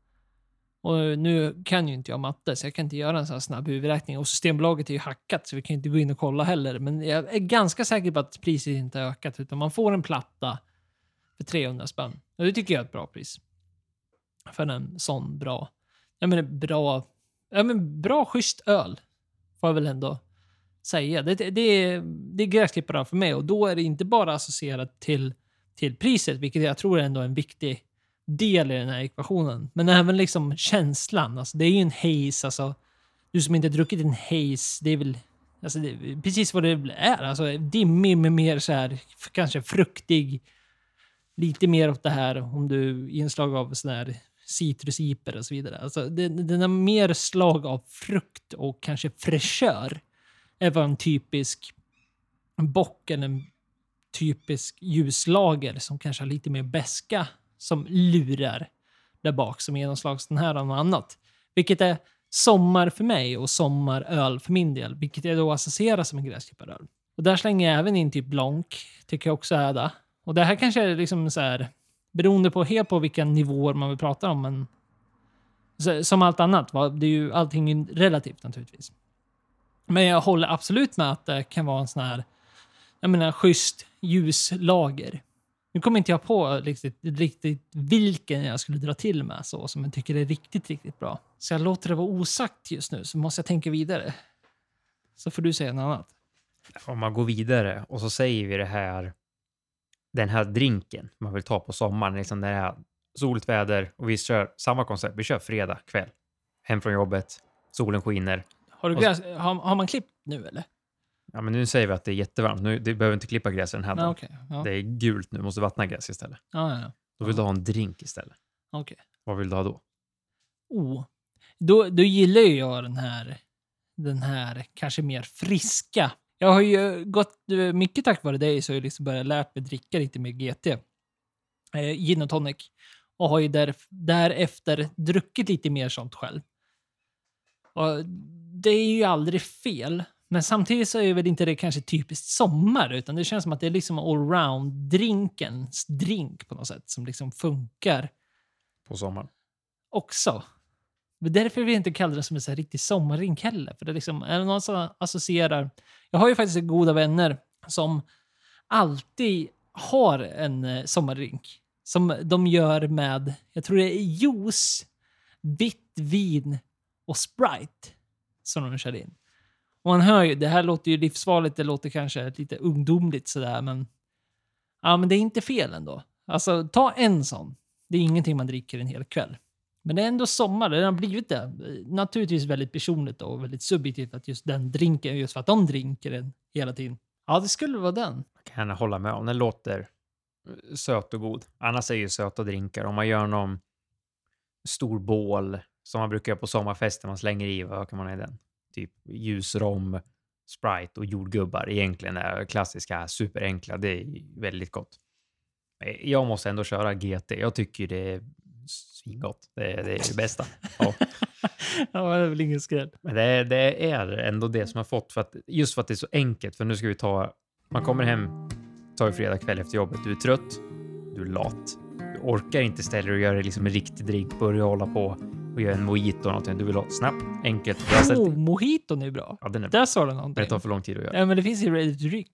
Och nu kan ju inte jag matte, så jag kan inte göra en sån här snabb huvudräkning. Och Systembolaget är ju hackat, så vi kan inte gå in och kolla heller. Men jag är ganska säker på att priset inte har ökat, utan man får en platta för 300 spänn. Och det tycker jag är ett bra pris. För en sån bra, jag menar bra, ja men bra schysst öl. Får jag väl ändå säga. Det, det, det är, det är gräsklippare för mig och då är det inte bara associerat till, till priset, vilket jag tror är ändå en viktig del i den här ekvationen. Men även liksom känslan. Alltså, det är ju en haze. Alltså, du som inte druckit en haze, det är väl alltså, det är precis vad det är. Alltså, dimmig med mer så här, kanske fruktig. Lite mer åt det här om du inslag av sån här citrusiper och så vidare. Alltså, den har mer slag av frukt och kanske fräschör än vad en typisk bock eller en typisk ljuslager som kanske har lite mer beska som lurar där bak som är någon slags den här och något annat. Vilket är sommar för mig och sommaröl för min del, vilket jag då associerar som en gräsklipparöl. Och där slänger jag även in typ Blanc, tycker jag också är det. Och det här kanske är liksom så här, beroende på helt på vilka nivåer man vill prata om, men som allt annat, det är ju allting relativt naturligtvis. Men jag håller absolut med att det kan vara en sån här, jag menar, schysst ljuslager. Nu kommer inte jag på riktigt, riktigt vilken jag skulle dra till med så, som jag tycker är riktigt, riktigt bra. Så jag låter det vara osagt just nu, så måste jag tänka vidare. Så får du säga något annat. Om man går vidare och så säger vi det här, den här drinken man vill ta på sommaren, liksom det är soligt väder och vi kör samma koncept. Vi kör fredag kväll, hem från jobbet, solen skiner, har, du gräs, har, har man klippt nu eller? Ja, men nu säger vi att det är jättevarmt. Nu, du behöver inte klippa gräs den här dagen. Okay, ja. Det är gult nu, måste vattna gräs istället. Ja, ja, ja. Då vill du ha en drink istället. Okay. Vad vill du ha då? Oh. Då, då gillar ju jag den här, den här kanske mer friska. Jag har ju gått, mycket tack vare dig, så har jag liksom börjat lärt mig dricka lite mer GT. Eh, gin och tonic. Och har ju där, därefter druckit lite mer sånt själv. Och det är ju aldrig fel. Men samtidigt så är väl inte det kanske typiskt sommar, utan det känns som att det är liksom allround-drinkens drink på något sätt som liksom funkar På sommaren? också. Men därför vill jag inte kalla det som en så här riktig sommarrink heller. För det är liksom, är det någon som associerar... Jag har ju faktiskt goda vänner som alltid har en eh, sommarrink. Som de gör med, jag tror det är juice, vitt vin och Sprite. Som de kör in. Och man hör ju, det här låter ju livsfarligt, det låter kanske lite ungdomligt sådär, men... Ja, men det är inte fel ändå. Alltså, ta en sån. Det är ingenting man dricker en hel kväll. Men det är ändå sommar, det har blivit det. Naturligtvis väldigt personligt och väldigt subjektivt att just den drinken, just för att de dricker den hela tiden. Ja, det skulle vara den. Jag kan hålla med om. Den låter söt och god. Annars är ju söta drinkar. Om man gör någon stor bål som man brukar göra på sommarfester, man slänger i, vad kan man ha i den? Typ ljusrom, Sprite och jordgubbar. Egentligen är klassiska, superenkla. Det är väldigt gott. Eh, Jag måste ändå köra GT. Jag tycker det är svingott. Det, är- det är det bästa. Ja. ja, det är väl ingen skräll. Men det, det är ändå det som jag fått, för att, just för att det är så enkelt. För nu ska vi ta, man kommer hem, tar ju fredag kväll efter jobbet, du är trött, du är lat, du orkar inte ställa dig och göra liksom en riktig drink, börja hålla på och göra en mojito eller någonting. Du vill ha snabbt, enkelt. Oh, mojiton är bra. Ja, den är bra. Där sa du någonting. det tar för lång tid att göra. Ja, men det finns ju ready to drink.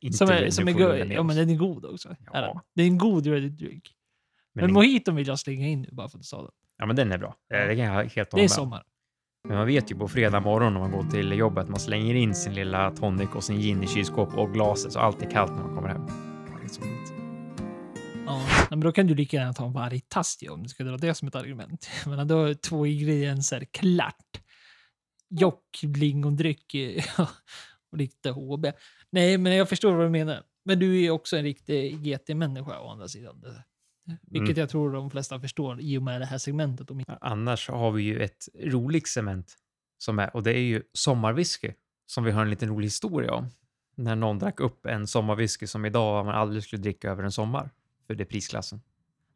Inte Som är, det, som är go- ja, men den är god också. Ja. Är? Det är en god ready to drink. Men, Men, mojiton vill jag slänga in nu bara för att du sa det. ja, men den är bra. Det kan jag helt Det hålla är med om. sommar. Men man vet ju på fredag morgon när man går till jobbet att man slänger in sin lilla tonic och sin gin i kylskåpet och glaset så allt är kallt när man kommer hem. Ja, men då kan du lika gärna ta en vargtass om du ska dra det som ett argument. Menar, då är två ingredienser klart. Jock, lingondryck och lite HB. Nej, men jag förstår vad du menar. Men du är också en riktig GT-människa å andra sidan. Vilket Mm. jag tror de flesta förstår i och med det här segmentet. Annars har vi ju ett roligt cement som är, och det är ju sommarwhisky som vi har en liten rolig historia om. När någon drack upp en sommarwhisky som idag man aldrig skulle dricka över en sommar. För det prisklassen.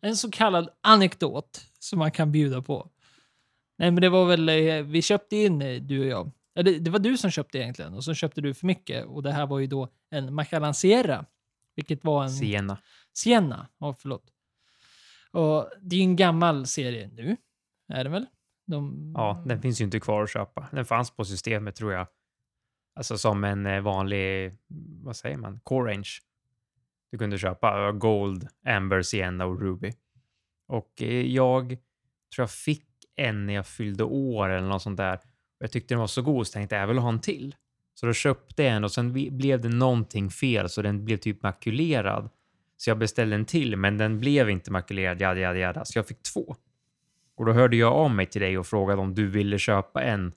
En så kallad anekdot som man kan bjuda på. Nej, men det var väl, eh, vi köpte in, eh, du och jag. Eller, det var du som köpte egentligen och så köpte du för mycket. Och det här var ju då en Macallan Sierra. Vilket var en... Siena. Sienna. Ja, förlåt. Och det är ju en gammal serie nu. Är det väl? De... Ja, den finns ju inte kvar att köpa. Den fanns på systemet tror jag. Alltså som en eh, vanlig, vad säger man, core range. Du kunde köpa Gold, Amber, Sienna och Ruby. Och eh, jag tror jag fick en när jag fyllde år eller något sånt där. Jag tyckte den var så god så tänkte jag, jag vill ha en till. Så då köpte jag en och sen blev det någonting fel så den blev typ makulerad. Så jag beställde en till men den blev inte makulerad, jada, jada, jada. Så jag fick två. Och då hörde jag av mig till dig och frågade om du ville köpa en.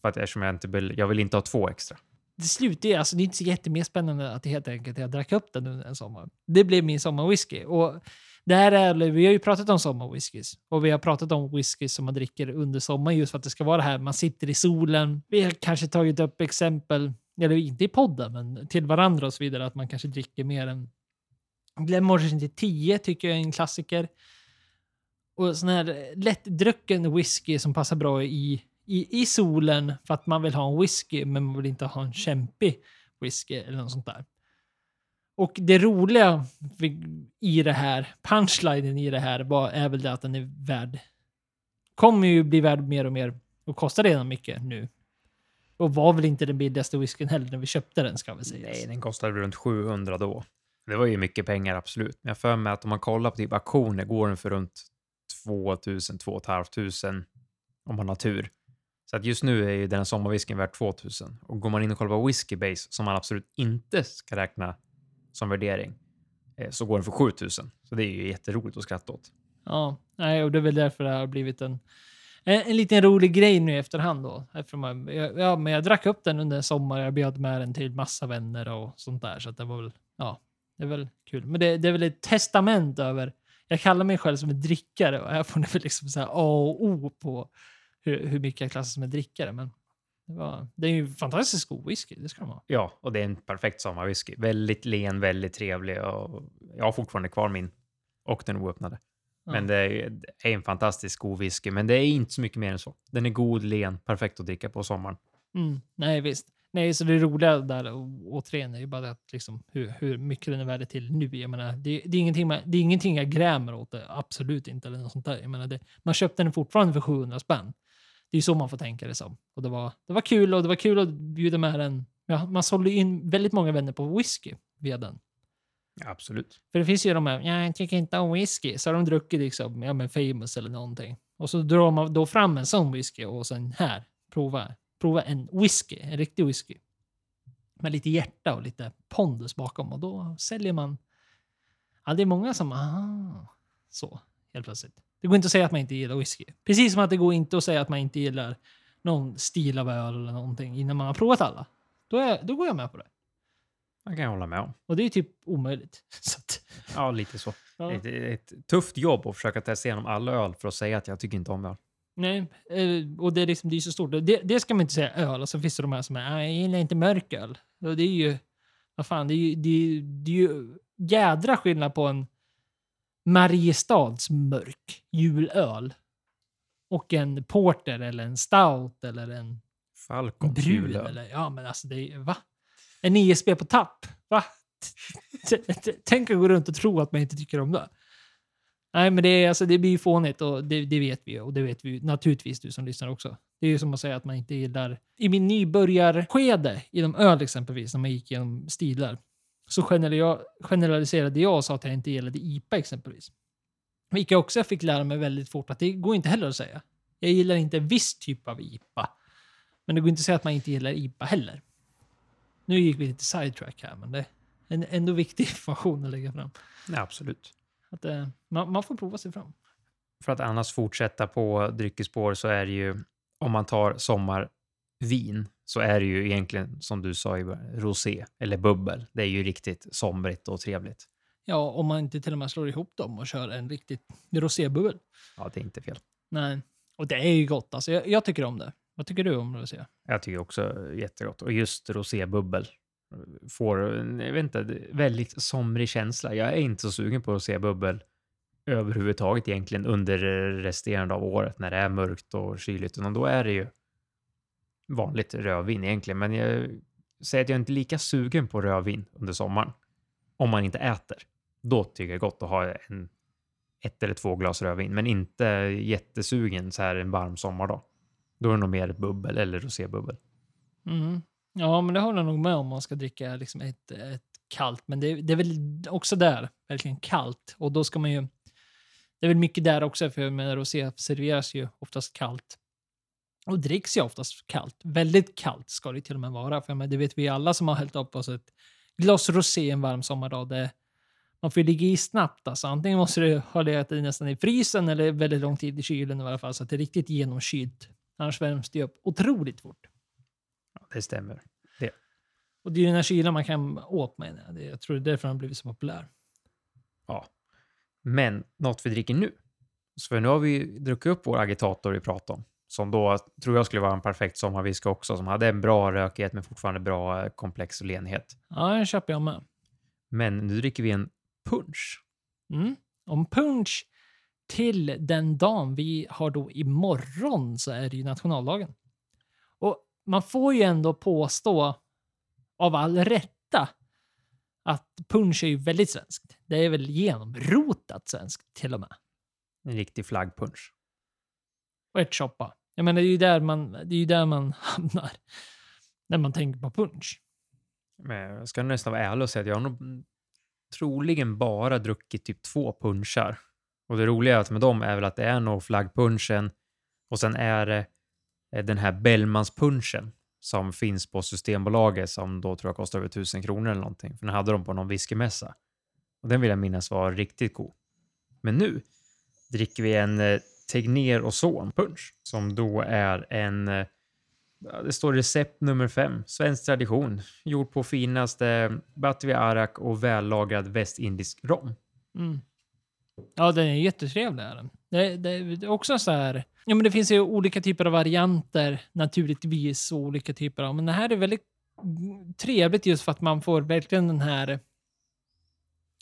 För att eftersom jag inte vill, jag vill inte ha två extra. Det slutar ju, alltså det är inte så jättemera spännande att det helt enkelt jag drack upp den under en sommar. Det blev min sommarwhisky. Och det här är, vi har ju pratat om sommarwhiskys och vi har pratat om whisky som man dricker under sommaren just för att det ska vara det här, man sitter i solen. Vi har kanske tagit upp exempel, eller inte i podden, men till varandra och så vidare, att man kanske dricker mer än Glenmorangie till 10 tycker jag är en klassiker. Och sån här lättdrucken whisky som passar bra i, i, i solen för att man vill ha en whisky men man vill inte ha en kämpig whisky eller något sånt där. Och det roliga i det här, punchlinen i det här, var, är väl det att den är värd, kommer ju bli värd mer och mer och kostar redan mycket nu. Och var väl inte den billigaste whiskyn heller när vi köpte den ska vi säga. Nej, den kostade runt 700 då. Det var ju mycket pengar, absolut. Men jag för mig att om man kollar på typ auktioner går den för runt 2000, 2 500 om man har tur. Så att just nu är ju den här sommarwhiskyn värd 2000. Och går man in och kollar på Whiskey Base, som man absolut inte ska räkna som värdering, eh, så går den för 7000. Så det är ju jätteroligt att skratta åt. Ja, nej, och det är väl därför det har blivit en, en, en liten rolig grej nu i efterhand då. Man, jag, ja, men jag drack upp den under sommaren, jag bjöd med den till massa vänner och sånt där. Så att det var väl, ja, det är väl kul. Men det, det är väl ett testament över jag kallar mig själv som en drickare och här får ni väl liksom så här A och O på hur, hur mycket jag klassas som en drickare. Men det, var, det är ju fantastiskt god whisky, det ska de ha. Ja, och det är en perfekt sommarwhisky. Väldigt len, väldigt trevlig och jag har fortfarande kvar min och den oöppnade. Ja. Men det är, det är en fantastiskt god whisky, men det är inte så mycket mer än så. Den är god, len, perfekt att dricka på sommaren. Mm, nej, visst. Nej, så det roliga där återigen är ju bara att liksom, hur, hur mycket den är värd till nu. Jag menar, det, det, är ingenting man, det är ingenting jag grämer åt, det, absolut inte. Eller något sånt där. Jag menar, det, man köpte den fortfarande för 700 spänn. Det är så man får tänka det som. Och det var, det var kul och det var kul att bjuda med den. Ja, man sålde in väldigt många vänner på whisky via den. Absolut. För det finns ju de här, ja, jag tycker inte om whisky. Så har de druckit liksom, ja men famous eller någonting. Och så drar man då fram en sån whisky och sen här, prova, prova en whisky, en riktig whisky. Med lite hjärta och lite pondus bakom och då säljer man. Ja, det är många som, aha, så, helt plötsligt. Det går inte att säga att man inte gillar whisky. Precis som att det går inte att säga att man inte gillar någon stil av öl eller någonting innan man har provat alla. Då, är, då går jag med på det. Man kan jag hålla med om. Och det är typ omöjligt. Att, Ja, lite så. ja. Ett, ett tufft jobb att försöka testa igenom alla öl för att säga att jag tycker inte om öl. Nej, eh, och det är liksom det är så stort. Det, det ska man inte säga öl. Och så finns det de här som är, "Nej, jag gillar inte mörköl. Och det är ju, vad fan, det är ju, det är, det är ju jädra skillnad på en Mariestads mörk julöl och en porter eller en stout eller en Falcon brun. Eller, ja, men alltså det är, va? En ISB på tapp? Va? Tänk att gå runt och tro att man inte tycker om det. Nej, men det, är, alltså, det blir ju fånigt och det, det vet vi. Och det vet vi naturligtvis du som lyssnar också. Det är ju som att säga att man inte gillar... I min nybörjarskede inom öl exempelvis, när man gick igenom stilar, så general- generaliserade jag och sa att jag inte gillade IPA exempelvis. Vilket jag också fick lära mig väldigt fort att det går inte heller att säga. Jag gillar inte en viss typ av IPA. Men det går inte att säga att man inte gillar IPA heller. Nu gick vi lite sidetrack här, men det är en, ändå viktig information att lägga fram. Ja, absolut. Att, eh, man, man får prova sig fram. För att annars fortsätta på dryckesspår så är det ju, om man tar sommarvin, så är det ju egentligen som du sa rosé eller bubbel. Det är ju riktigt somrigt och trevligt. Ja, om man inte till och med slår ihop dem och kör en riktigt rosébubbel. Ja, det är inte fel. Nej, och det är ju gott. Alltså, jag, jag tycker om det. Vad tycker du om rosé? Jag tycker också jättegott. Och just rosébubbel får, jag vet inte, väldigt somrig känsla. Jag är inte så sugen på rosébubbel överhuvudtaget egentligen under resterande av året när det är mörkt och kyligt. Utan då är det ju vanligt rödvin egentligen. Men jag säger att jag är inte lika sugen på rödvin under sommaren. Om man inte äter. Då tycker jag det är gott att ha en, ett eller två glas rödvin. Men inte jättesugen så här en varm sommardag. Då är det nog mer bubbel eller rosébubbel. Mm. Ja, men det håller jag nog med om man ska dricka liksom ett, ett kallt. Men det, det är väl också där, verkligen kallt. Och då ska man ju... Det är väl mycket där också, för med rosé serveras ju oftast kallt. Och dricks ju oftast kallt. Väldigt kallt ska det till och med vara. För men det vet vi alla som har hällt upp oss ett glas rosé en varm sommardag. Det, man får ligga i snabbt. Alltså. Antingen måste du ha legat i nästan i frysen eller väldigt lång tid i kylen i alla fall. Så att det är riktigt genomkylt. Annars värms det upp otroligt fort. Ja, det stämmer. Och det är ju den här kylan man kan åt med. Det, jag tror det är därför den har blivit så populär. Ja. Men något vi dricker nu. Så nu har vi druckit upp vår agitator vi pratade om. Som då tror jag skulle vara en perfekt sommarwhisky också. Som hade en bra rökighet men fortfarande bra eh, komplex och lenhet. Ja, den köper jag med. Men nu dricker vi en punch. Mm. Om punch till den dagen vi har då imorgon så är det ju nationaldagen. Och man får ju ändå påstå av all rätta att punch är ju väldigt svenskt. Det är väl genomrotat svenskt till och med. En riktig flaggpunch. Och ärtsoppa. Jag menar, det är ju där man, det är ju där man hamnar när man tänker på punch. Men jag ska nästan vara ärlig och säga att jag har nog troligen bara druckit typ två punchar. Och det roliga med dem är väl att det är nog flaggpunchen och sen är det eh, den här Bellmanspunchen som finns på Systembolaget som då tror jag kostar över tusen kronor eller någonting. För den hade de på någon whiskymässa. Och den vill jag minnas var riktigt god. Men nu dricker vi en eh, Tegner och Son punch som då är en eh, det står recept nummer fem. Svensk tradition. Gjord på finaste Batavia Arak och vällagrad västindisk rom. Mm. Ja, den är jättetrevlig. Är den. Det, det, det är också så här... Ja, men det finns ju olika typer av varianter naturligtvis. Och olika typer av... Men det här är väldigt trevligt just för att man får verkligen den här... Eh,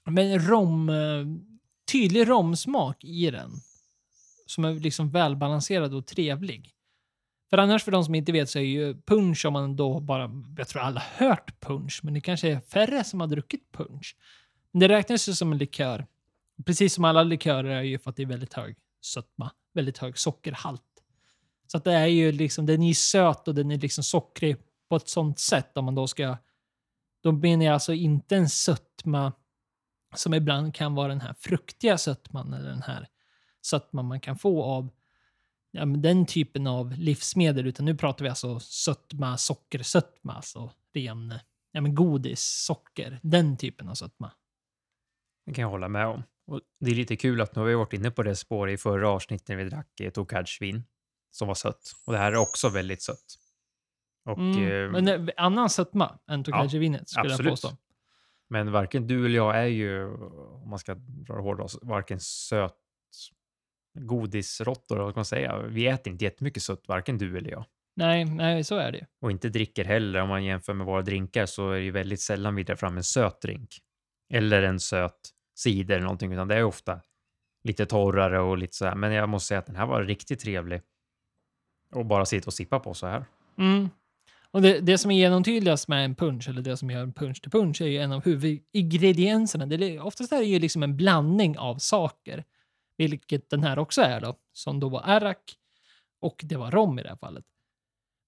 men rom... Eh, tydlig romsmak i den. Som är liksom välbalanserad och trevlig. För annars, för de som inte vet, så är ju punch om man då bara... Jag tror alla har hört punch, men det kanske är färre som har druckit punch. Men det räknas ju som en likör. Precis som alla likörer är ju för att det är väldigt hög sötma. Väldigt hög sockerhalt. Så att det är ju liksom, den är ju söt och den är liksom sockrig på ett sånt sätt om man då ska... Då menar jag alltså inte en sötma som ibland kan vara den här fruktiga sötman eller den här sötman man kan få av ja, den typen av livsmedel. Utan nu pratar vi alltså sötma, sockersötma, alltså ren ja, men godis, socker, den typen av sötma. Det kan jag hålla med om. Och det är lite kul att nu har vi varit inne på det spåret i förra avsnittet när vi drack ett Okaj-svin som var sött. Och det här är också väldigt sött. Och, Mm, eh, men eh, annan sötma än Tokaji-vinet skulle jag absolut. påstå. Men varken du eller jag är ju, om man ska dra det hårdast, varken söt godisråttor, vad ska man säga. Vi äter inte jättemycket sött, varken du eller jag. Nej, nej, så är det. Och inte dricker heller. Om man jämför med våra drinkar så är det ju väldigt sällan vi drar fram en söt drink. Eller en söt cider eller någonting, utan det är ofta lite torrare och lite så här. Men jag måste säga att den här var riktigt trevlig. Och bara sitta och sippa på så här. Mm. Och det, det som är genomtydligast med en punch, eller det som gör en punch till punch, är ju en av huvudingredienserna. Det är, oftast är det ju liksom en blandning av saker. Vilket den här också är då. Som då var arrak och det var rom i det här fallet.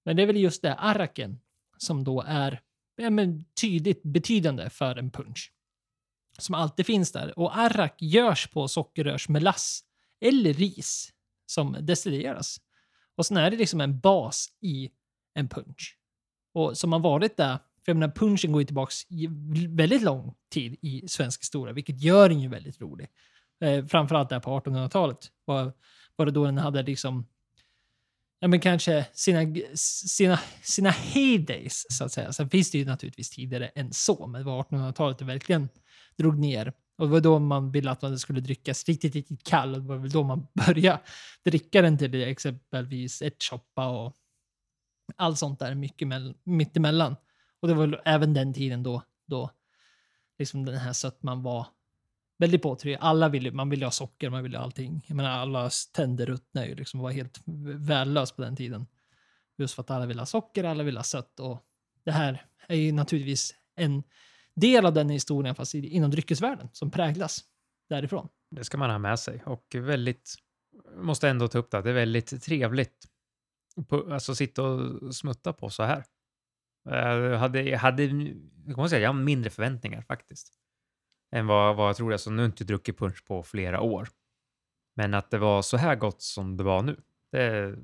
Men det är väl just det arraken som då är ja, men tydligt betydande för en punch. Som alltid finns där. Och arrak görs på sockerrörsmelass eller ris som destilleras. Och sen är det liksom en bas i en punch. Och som har varit där, för jag menar punchen går ju tillbaks väldigt lång tid i svensk historia, vilket gör den ju väldigt rolig. Eh, framförallt där på 1800-talet var, var det då den hade liksom ja men kanske sina, sina, sina heydays, så att säga. Sen finns det ju naturligtvis tidigare än så, men det var 1800-talet det verkligen drog ner. Och det var då man ville att den skulle drickas riktigt, riktigt kall. Och det var väl då man började dricka den till exempelvis ärtsoppa och allt sånt där mycket mell- mittemellan. Och det var väl även den tiden då, då liksom den här sötman var väldigt påtryckande. Alla vill man ville ha socker, man vill ju ha allting. Jag menar, alla tänder ruttnade ju liksom var helt värdelös på den tiden. Just för att alla ville ha socker, alla ville ha sött. Och det här är ju naturligtvis en del av den historien, fast inom dryckesvärlden, som präglas därifrån. Det ska man ha med sig. Och väldigt, måste ändå ta upp det, det är väldigt trevligt. På, alltså sitta och smutta på så här. Jag hade, jag hade, jag säga, jag har mindre förväntningar faktiskt. Än vad, vad jag tror. Alltså, nu har jag inte druckit punch på flera år. Men att det var så här gott som det var nu, det,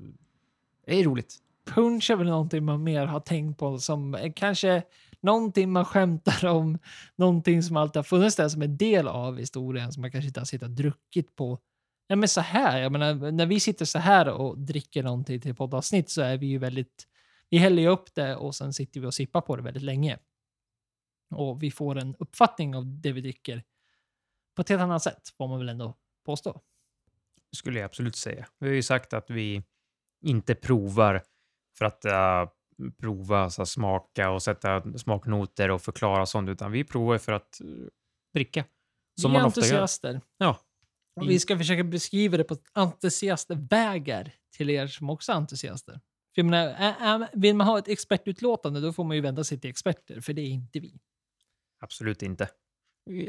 det är roligt. Punch är väl någonting man mer har tänkt på som kanske någonting man skämtar om, någonting som alltid har funnits där som en del av historien som man kanske inte har suttit och druckit på. Ja, men så här, jag menar, när vi sitter så här och dricker någonting till poddavsnitt så är vi ju väldigt, vi häller ju upp det och sen sitter vi och sippar på det väldigt länge. Och vi får en uppfattning av det vi dricker på ett helt annat sätt, får man väl ändå påstå. skulle jag absolut säga. Vi har ju sagt att vi inte provar för att uh, prova, så här, smaka och sätta smaknoter och förklara sånt, utan vi provar för att uh, dricka. Som vi är man ofta gör. entusiaster. Ja. Och vi ska försöka beskriva det på entusiastvägar till er som också är entusiaster. För jag menar, vill man ha ett expertutlåtande då får man ju vända sig till experter, för det är inte vi. Absolut inte.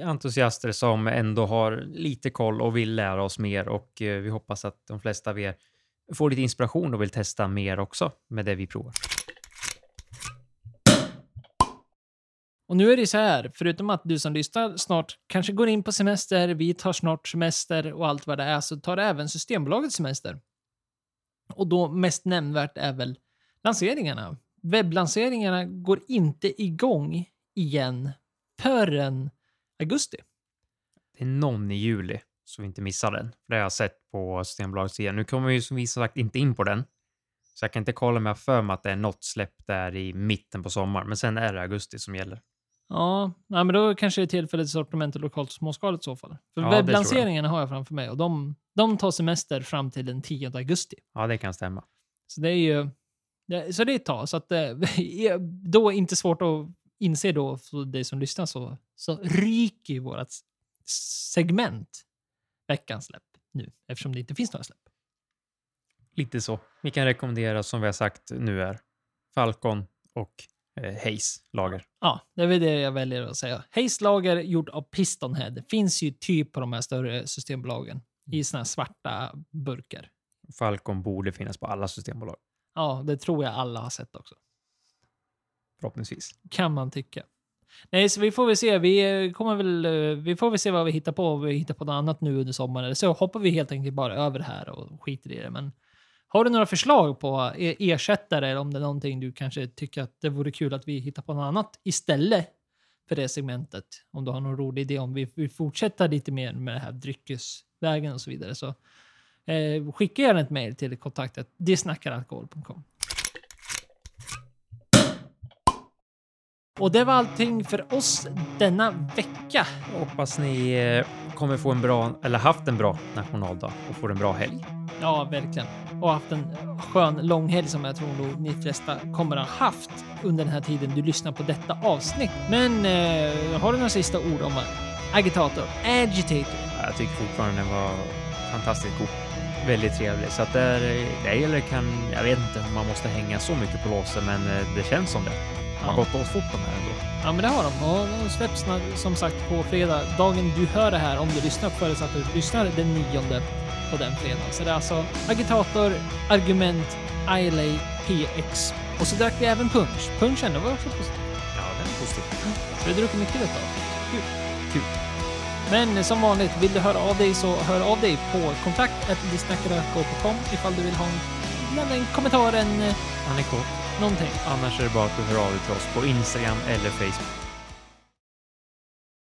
Entusiaster som ändå har lite koll och vill lära oss mer och eh, vi hoppas att de flesta av er får lite inspiration och vill testa mer också med det vi provar. Och nu är det så här, förutom att du som lyssnar snart kanske går in på semester, vi tar snart semester och allt vad det är, så tar även Systembolaget semester. Och då mest nämnvärt är väl lanseringarna. Webblanseringarna går inte igång igen förrän augusti. Det är någon i juli så vi inte missar den. För det har jag sett på Systembolagets sida. Nu kommer vi som sagt inte in på den. Så jag kan inte kolla med för mig att det är något släpp där i mitten på sommaren. Men sen är det augusti som gäller. Ja, nej, men då kanske det är tillfälligt sortiment och lokalt småskaligt i så fall. För Ja, jag. webblanseringarna har jag framför mig och de, de tar semester fram till den 10 augusti. Ja, det kan stämma. Så det är ju... Det, så det är ett tag. Så att, eh, då är det inte svårt att inse då, för dig som lyssnar, så, så ryker vårt segment veckans släpp nu, eftersom det inte finns några släpp. Lite så. Vi kan rekommendera, som vi har sagt nu är, Falcon och eh, Haze lager. Ja, det är väl det jag väljer att säga. Haze lager gjord av Pistonhead. Finns ju typ på de här större systembolagen i såna här svarta burkar. Falcon borde finnas på alla systembolag, Ja, det tror jag alla har sett också förhoppningsvis. Kan man tycka. Nej, så vi får väl se. Vi, kommer väl, eh, vi får väl se vad vi hittar på. Om vi hittar på något annat nu under sommaren. Eller så hoppar vi helt enkelt bara över det här och skiter i det. Men har du några förslag på e- ersättare eller om det är någonting du kanske tycker att det vore kul att vi hittar på något annat istället för det segmentet. Om du har någon rolig idé om vi vill fortsätta lite mer med det här dryckesvägen och så vidare. Så eh, skicka gärna ett mejl till kontaktet detsnackaralkohol.com. Och det var allting för oss denna vecka. Hoppas ni eh, kommer få en bra, eller haft en bra nationaldag och får en bra helg. Ja, verkligen. Och haft en skön långhelg som jag tror nog ni flesta kommer ha haft under den här tiden du lyssnar på detta avsnitt. Men eh, har du några sista ord om agitator? Agitator? Jag tycker fortfarande den var fantastiskt god. Väldigt trevlig. Så att det, är, det eller kan, jag vet inte om man måste hänga så mycket på låsen, men eh, det känns som det. De har Ja. gått åt fort de här ändå. Ja, men det har de. Och de släpps som sagt på fredag. Dagen du hör det här, om du lyssnar förutsatt att du lyssnar den nionde på den fredagen. Så det är alltså Agitator, Argument, ILA, PX. Och så drack vi även punch. Punchen, det var också positivt. Ja, den är positiv. Så vi druckit mycket detta. Kul. Kul. Men som vanligt, vill du höra av dig så hör av dig på kontakt.disnackaralkohol.com ifall du vill ha en, en kommentar, en eh, Annika, någonting. annars är det bara att du hör av dig till oss på Instagram eller Facebook.